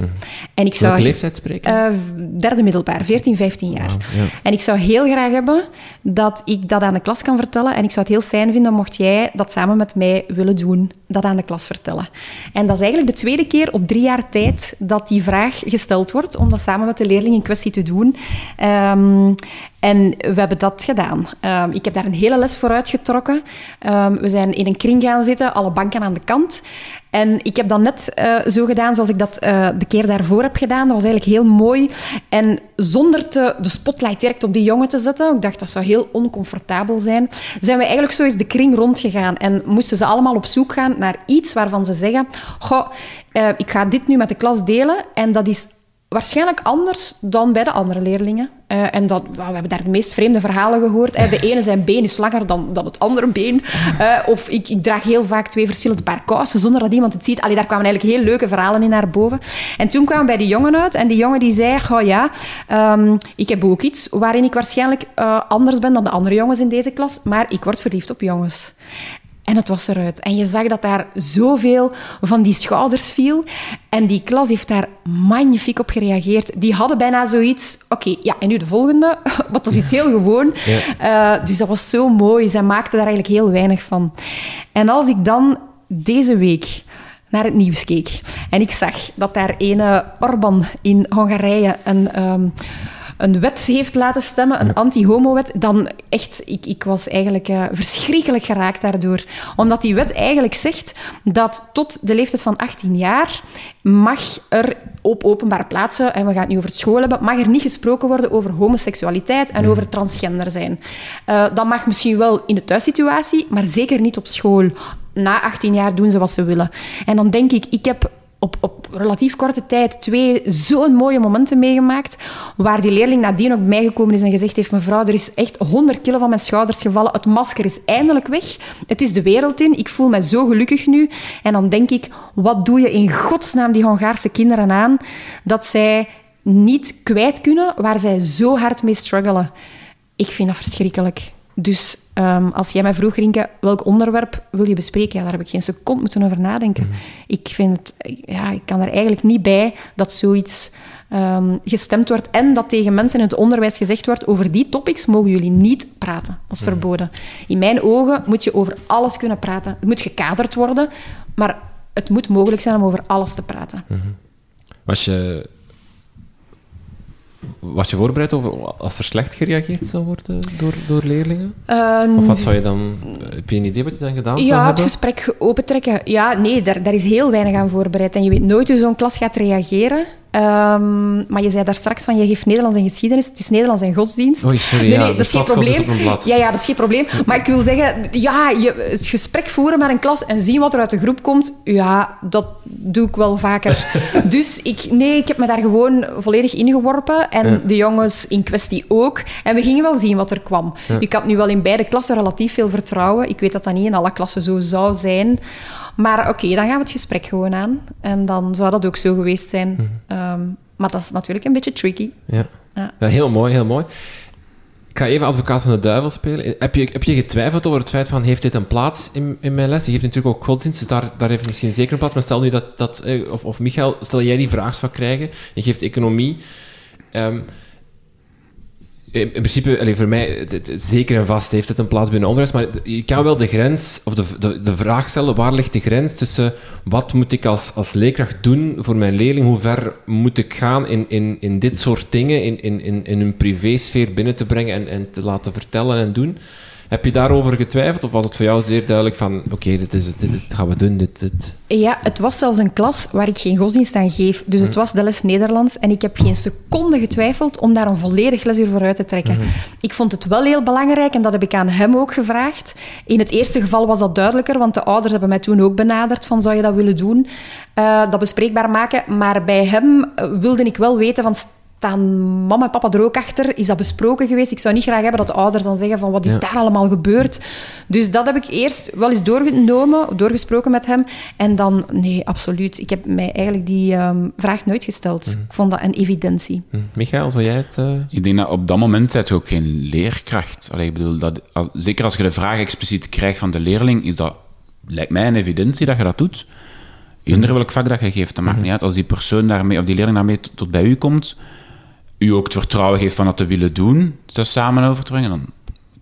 En ik zou... Welke leeftijd spreken? Eh, derde middelbaar, 14, 15 jaar. ja. En ik zou heel graag hebben dat ik dat aan de klas kan vertellen. En ik zou het heel fijn vinden mocht jij dat samen met mij willen doen, dat aan de klas vertellen. En dat is eigenlijk de tweede keer op drie jaar tijd dat die vraag gesteld wordt, om dat samen met de leerling in kwestie te doen. Ehm, en we hebben dat gedaan. Ehm, ik heb daar een hele les voor uitgetrokken. Ehm, we zijn in een kring gaan zitten, alle banken aan de kant. En ik heb dat net eh, zo gedaan zoals ik dat eh, de keer daarvoor heb gedaan. Dat was eigenlijk heel mooi. En zonder te, de spotlight direct op die jongen te zetten, ik dacht dat zou heel oncomfortabel zijn, zijn we eigenlijk zo eens de kring rondgegaan. En moesten ze allemaal op zoek gaan naar iets waarvan ze zeggen: Goh, eh, ik ga dit nu met de klas delen. En dat is waarschijnlijk anders dan bij de andere leerlingen. Eh, en dat, well, we hebben daar de meest vreemde verhalen gehoord. Eh, de ene zijn been is langer dan, dan het andere been. Eh, of ik, ik draag heel vaak twee verschillende paar kousen zonder dat iemand het ziet. Allee, daar kwamen eigenlijk heel leuke verhalen in naar boven. En toen kwamen we bij die jongen uit. En die jongen die zei, oh ja, ehm, ik heb ook iets waarin ik waarschijnlijk eh, anders ben dan de andere jongens in deze klas. Maar ik word verliefd op jongens. En het was eruit. En je zag dat daar zoveel van die schouders viel. En die klas heeft daar magnifiek op gereageerd. Die hadden bijna zoiets... Oké, ja, en nu de volgende. Wat was iets heel gewoon. Eh, dus dat was zo mooi. Zij maakten daar eigenlijk heel weinig van. En als ik dan deze week naar het nieuws keek en ik zag dat daar ene Orban in Hongarije een... ehm, een wet heeft laten stemmen, een anti-homo-wet, dan echt, ik, ik was eigenlijk eh, verschrikkelijk geraakt daardoor. Omdat die wet eigenlijk zegt dat tot de leeftijd van 18 jaar mag er op openbare plaatsen, en we gaan het nu over het school hebben, mag er niet gesproken worden over homoseksualiteit en over transgender zijn. Eh, dat mag misschien wel in de thuissituatie, maar zeker niet op school. Na 18 jaar doen ze wat ze willen. En dan denk ik, ik heb op, op relatief korte tijd twee zo'n mooie momenten meegemaakt, waar die leerling nadien ook mij gekomen is en gezegd heeft, mevrouw, er is echt 100 kilo van mijn schouders gevallen, het masker is eindelijk weg, het is de wereld in, ik voel me zo gelukkig nu. En dan denk ik, wat doe je in godsnaam die Hongaarse kinderen aan, dat zij niet kwijt kunnen waar zij zo hard mee struggelen. Ik vind dat verschrikkelijk. Dus ehm, als jij mij vroeg, Rinke, welk onderwerp wil je bespreken? Ja, daar heb ik geen seconde moeten over nadenken. Ik vind het... Ja, ik kan er eigenlijk niet bij dat zoiets ehm, gestemd wordt en dat tegen mensen in het onderwijs gezegd wordt over die topics mogen jullie niet praten. Dat is verboden. In mijn ogen moet je over alles kunnen praten. Het moet gekaderd worden, maar het moet mogelijk zijn om over alles te praten. Was je, was je voorbereid over als er slecht gereageerd zou worden door, door leerlingen? Ehm, Of wat zou je dan... Heb je een idee wat je dan gedaan zou Ja, het hebben? gesprek opentrekken. Ja, nee, daar, daar is heel weinig aan voorbereid. En je weet nooit hoe zo'n klas gaat reageren. Ehm, maar je zei daar straks van, je geeft Nederlands en geschiedenis. Het is Nederlands en godsdienst. Oei, sorry, nee, ja, nee, dat is geen probleem. Ja, ja, dat is geen probleem. Maar ik wil zeggen, ja, je, het gesprek voeren met een klas en zien wat er uit de groep komt, ja, dat doe ik wel vaker. dus ik, nee, ik heb me daar gewoon volledig ingeworpen. En Ja. de jongens in kwestie ook. En we gingen wel zien wat er kwam. Ik had nu wel in beide klassen relatief veel vertrouwen. Ik weet dat dat niet in alle klassen zo zou zijn. Maar oké, dan gaan we het gesprek gewoon aan. En dan zou dat ook zo geweest zijn. Mhm. Ehm, maar dat is natuurlijk een beetje tricky. Ja. Ja. Ja, heel mooi, heel mooi. Ik ga even advocaat van de duivel spelen. Heb je, heb je getwijfeld over het feit van, heeft dit een plaats in, in mijn les? Je geeft natuurlijk ook godsdienst, dus daar, daar heeft misschien zeker een plaats. Maar stel nu dat, dat eh, of, of Michael, stel jij die vraag zou krijgen, je geeft economie. Ehm, in, in principe, allee, voor mij, zeker en vast heeft het een plaats binnen onderwijs, maar je kan wel de grens, of de, de, de vraag stellen, waar ligt de grens tussen wat moet ik als, als leerkracht doen voor mijn leerling, hoe ver moet ik gaan in, in, in dit soort dingen, in, in, in, in hun privésfeer binnen te brengen en, en te laten vertellen en doen. Heb je daarover getwijfeld, of was het voor jou zeer duidelijk van, oké, dit, is, het, dit is, het gaan we doen, dit, dit... Ja, het was zelfs een klas waar ik geen godsdienst aan geef. Dus het was de les Nederlands. En ik heb geen seconde getwijfeld om daar een volledig lesuur voor uit te trekken. Ik vond het wel heel belangrijk en dat heb ik aan hem ook gevraagd. In het eerste geval was dat duidelijker, want de ouders hebben mij toen ook benaderd van zou je dat willen doen? Eh, dat bespreekbaar maken. Maar bij hem eh, wilde ik wel weten van staan mama en papa er ook achter? Is dat besproken geweest? Ik zou niet graag hebben dat de ouders dan zeggen van wat is Ja. daar allemaal gebeurd? Dus dat heb ik eerst wel eens doorgenomen, doorgesproken met hem. En dan, nee, absoluut. Ik heb mij eigenlijk die ehm, vraag nooit gesteld. Ik vond dat een evidentie. Hm. Michael, zou jij het... eh, Ik denk dat op dat moment zijt je ook geen leerkracht. Allee, ik bedoel, dat, als- zeker als je de vraag expliciet krijgt van de leerling, is dat lijkt mij een evidentie dat je dat doet. Eender welk vak dat je geeft, dat maakt niet uit. Als die persoon daarmee, of die leerling daarmee tot, tot bij u komt, u ook het vertrouwen geeft van dat te willen doen, ze samen over te brengen, dan...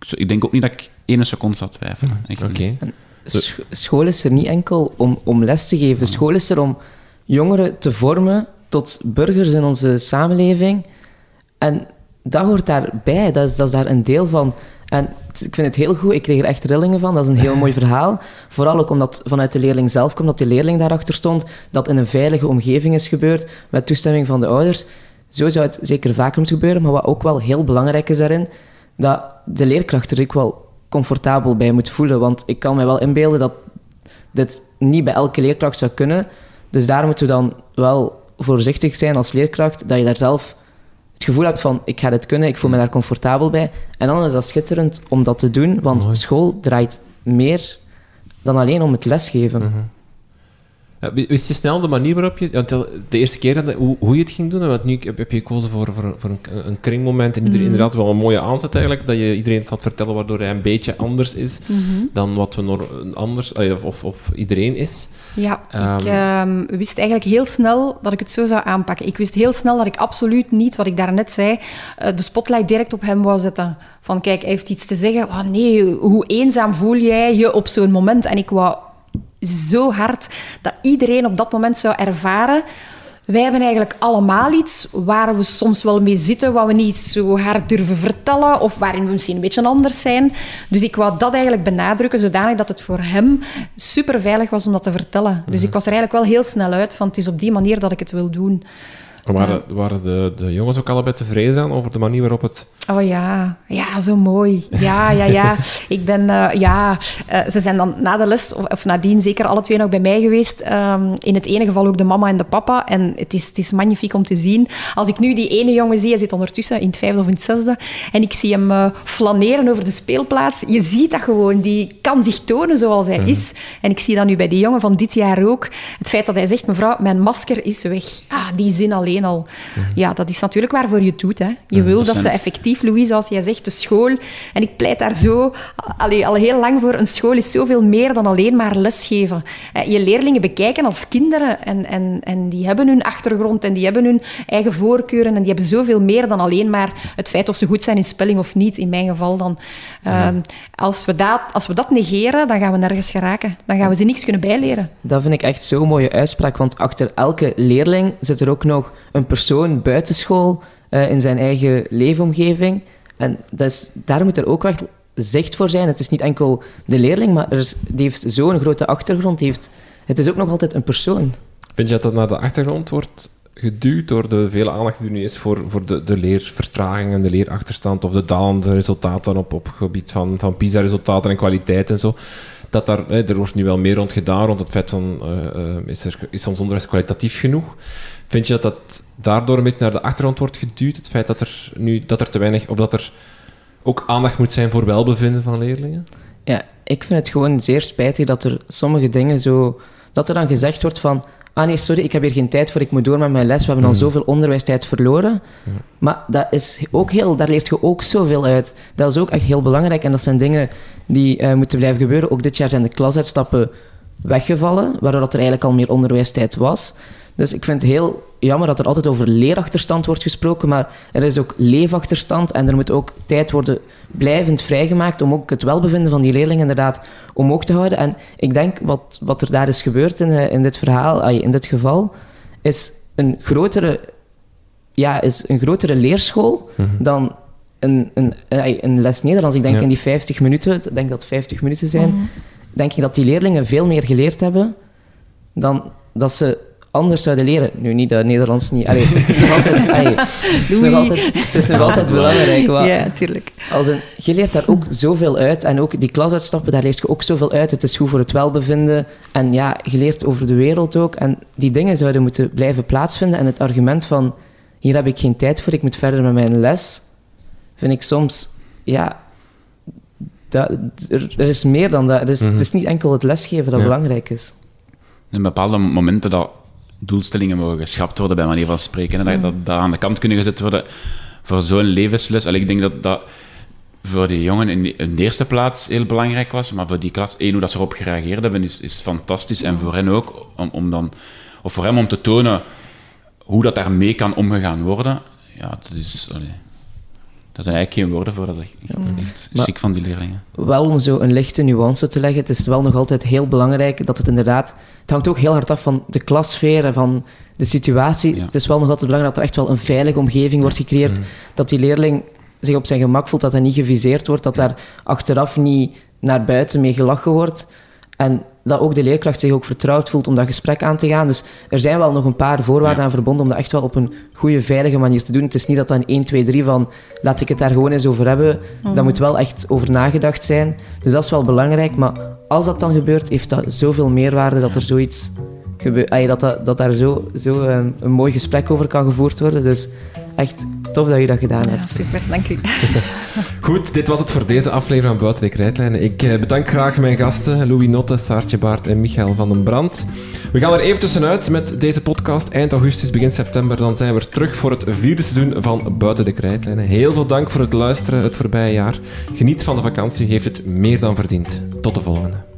Ik, denk ook niet dat ik ene seconde zou twijfelen. Oké. Sch- school is er niet enkel om, om les te geven. School is er om jongeren te vormen tot burgers in onze samenleving. En dat hoort daarbij. Dat is, dat is daar een deel van. En ik vind het heel goed. Ik kreeg er echt rillingen van. Dat is een heel mooi verhaal. Vooral ook omdat vanuit de leerling zelf komt, dat de leerling daarachter stond. Dat in een veilige omgeving is gebeurd, met toestemming van de ouders. Zo zou het zeker vaker moeten gebeuren. Maar wat ook wel heel belangrijk is daarin, dat de leerkracht er ook wel comfortabel bij moet voelen. Want ik kan mij wel inbeelden dat dit niet bij elke leerkracht zou kunnen. Dus daar moeten we dan wel voorzichtig zijn als leerkracht, dat je daar zelf het gevoel hebt van, ik ga dit kunnen, ik voel me daar comfortabel bij. En dan is dat schitterend om dat te doen, want Mooi. school draait meer dan alleen om het lesgeven. Wi- wist je snel de manier waarop je... Want de eerste keer dat, hoe, hoe je het ging doen, want nu heb, heb je gekozen voor, voor, voor een, een kringmoment en iedereen, inderdaad wel een mooie aanzet eigenlijk, dat je iedereen het gaat vertellen waardoor hij een beetje anders is dan wat we nor- anders, of, of, iedereen is. Ja, Ehm. ik ehm, wist eigenlijk heel snel dat ik het zo zou aanpakken. Ik wist heel snel dat ik absoluut niet, wat ik daarnet zei, eh, de spotlight direct op hem wou zetten. Van kijk, hij heeft iets te zeggen. Oh nee, hoe eenzaam voel jij je op zo'n moment? En ik wou zo hard dat iedereen op dat moment zou ervaren. Wij hebben eigenlijk allemaal iets waar we soms wel mee zitten, wat we niet zo hard durven vertellen, of waarin we misschien een beetje anders zijn. Dus ik wou dat eigenlijk benadrukken, zodanig dat het voor hem super veilig was om dat te vertellen. Dus ik was er eigenlijk wel heel snel uit van het is op die manier dat ik het wil doen. Waren, waren de, de jongens ook allebei tevreden aan over de manier waarop het... Oh ja, ja, zo mooi. Ja, ja, ja. Ik ben, eh, ja, eh, ze zijn dan na de les, of, of nadien zeker alle twee nog bij mij geweest. Ehm, in het ene geval ook de mama en de papa. En het is, het is magnifiek om te zien. Als ik nu die ene jongen zie, hij zit ondertussen in het vijfde of in het zesde, en ik zie hem eh, flaneren over de speelplaats. Je ziet dat gewoon. Die kan zich tonen zoals hij is. En ik zie dat nu bij die jongen van dit jaar ook. Het feit dat hij zegt, mevrouw, mijn masker is weg. Ah, die zin alleen al. Ja, dat is natuurlijk waarvoor je het doet. Hè. Je wil dat ze effectief, Louise, zoals jij zegt, de school. En ik pleit daar zo allee, al heel lang voor. Een school is zoveel meer dan alleen maar lesgeven. Eh, Je leerlingen bekijken als kinderen. En, en, en die hebben hun achtergrond en die hebben hun eigen voorkeuren. En die hebben zoveel meer dan alleen maar het feit of ze goed zijn in spelling of niet. In mijn geval dan. Ehm, als, we dat, als we dat negeren, dan gaan we nergens geraken. Dan gaan we ze niks kunnen bijleren. Dat vind ik echt zo'n mooie uitspraak, want achter elke leerling zit er ook nog een persoon buitenschool eh in zijn eigen leefomgeving. En daar moet er ook echt zicht voor zijn. Het is niet enkel de leerling, maar er is, die heeft zo'n grote achtergrond. Heeft, het is ook nog altijd een persoon. Vind je dat dat naar de achtergrond wordt geduwd door de vele aandacht die er nu is voor, voor de, de leervertraging en de leerachterstand of de dalende resultaten op, op gebied van, van PISA-resultaten en kwaliteit en zo? Dat daar, er wordt nu wel meer rond gedaan, rond het feit van, eh, eh, is, er, is ons onderwijs kwalitatief genoeg? Vind je dat dat daardoor een beetje naar de achtergrond wordt geduwd? Het feit dat er nu dat er te weinig, of dat er ook aandacht moet zijn voor welbevinden van leerlingen? Ja, ik vind het gewoon zeer spijtig dat er sommige dingen zo... Dat er dan gezegd wordt van... Ah nee, sorry, ik heb hier geen tijd voor, ik moet door met mijn les. We hebben al zoveel onderwijstijd verloren. Maar dat is ook heel, daar leert je ook zoveel uit. Dat is ook echt heel belangrijk. En dat zijn dingen die eh, moeten blijven gebeuren. Ook dit jaar zijn de klasuitstappen weggevallen, waardoor dat er eigenlijk al meer onderwijstijd was. Dus ik vind het heel jammer dat er altijd over leerachterstand wordt gesproken, maar er is ook leefachterstand en er moet ook tijd worden blijvend vrijgemaakt om ook het welbevinden van die leerlingen inderdaad omhoog te houden. En ik denk wat, wat er daar is gebeurd in, eh, in dit verhaal, in dit geval, is een grotere, ja, is een grotere leerschool dan een, een, een les Nederlands. Ik denk Ja. in die 50 minuten, ik denk dat het 50 minuten zijn, denk ik dat die leerlingen veel meer geleerd hebben dan dat ze anders zouden leren. Nu, niet dat Nederlands niet... Allee, het is nog altijd... allee, het is nog altijd, het is nog altijd belangrijk. maar Ja, tuurlijk. als een, je leert daar ook zoveel uit. En ook die klasuitstappen, daar leert je ook zoveel uit. Het is goed voor het welbevinden. En ja, je leert over de wereld ook. En die dingen zouden moeten blijven plaatsvinden. En het argument van, hier heb ik geen tijd voor, ik moet verder met mijn les, vind ik soms, ja... Dat, er, er is meer dan dat. Is, Het is niet enkel het lesgeven dat Ja. belangrijk is. In bepaalde momenten dat doelstellingen mogen geschrapt worden, bij manier van spreken. En dat, dat, dat aan de kant kunnen gezet worden voor zo'n levensles. Ik denk dat dat voor die jongen in de, eerste plaats heel belangrijk was. Maar voor die klas, één, hoe dat ze erop gereageerd hebben, is, is fantastisch. En voor hen ook, om, om dan, of voor hem om te tonen hoe dat daarmee kan omgegaan worden. Ja, dat is... daar zijn eigenlijk geen woorden voor. Dat is echt, echt, Maar- chic van die leerlingen. Wel om zo een lichte nuance te leggen, het is wel nog altijd heel belangrijk dat het inderdaad... Het hangt ook heel hard af van de klassfeer en van de situatie. Ja. Het is wel nog altijd belangrijk dat er echt wel een veilige omgeving wordt gecreëerd. Dat die leerling zich op zijn gemak voelt, dat hij niet geviseerd wordt, dat daar achteraf niet naar buiten mee gelachen wordt. En dat ook de leerkracht zich ook vertrouwd voelt om dat gesprek aan te gaan. Dus er zijn wel nog een paar voorwaarden Ja. aan verbonden om dat echt wel op een goede, veilige manier te doen. Het is niet dat dan 1, 2, 3 van laat ik het daar gewoon eens over hebben. Daar moet wel echt over nagedacht zijn. Dus dat is wel belangrijk. Maar als dat dan gebeurt, heeft dat zoveel meerwaarde dat er zoiets Dat, dat, dat daar zo, zo ehm, een mooi gesprek over kan gevoerd worden. Dus echt tof dat je dat gedaan hebt. Ja, super, dank u. Goed, dit was het voor deze aflevering van Buiten de Krijtlijnen. Ik eh, bedank graag mijn gasten, Louis Notte, Saartje Baart en Michael van den Brand. We gaan er even tussenuit met deze podcast. Eind augustus, begin september, dan zijn we er terug voor het vierde seizoen van Buiten de Krijtlijnen. Heel veel dank voor het luisteren het voorbije jaar. Geniet van de vakantie, heeft het meer dan verdiend. Tot de volgende.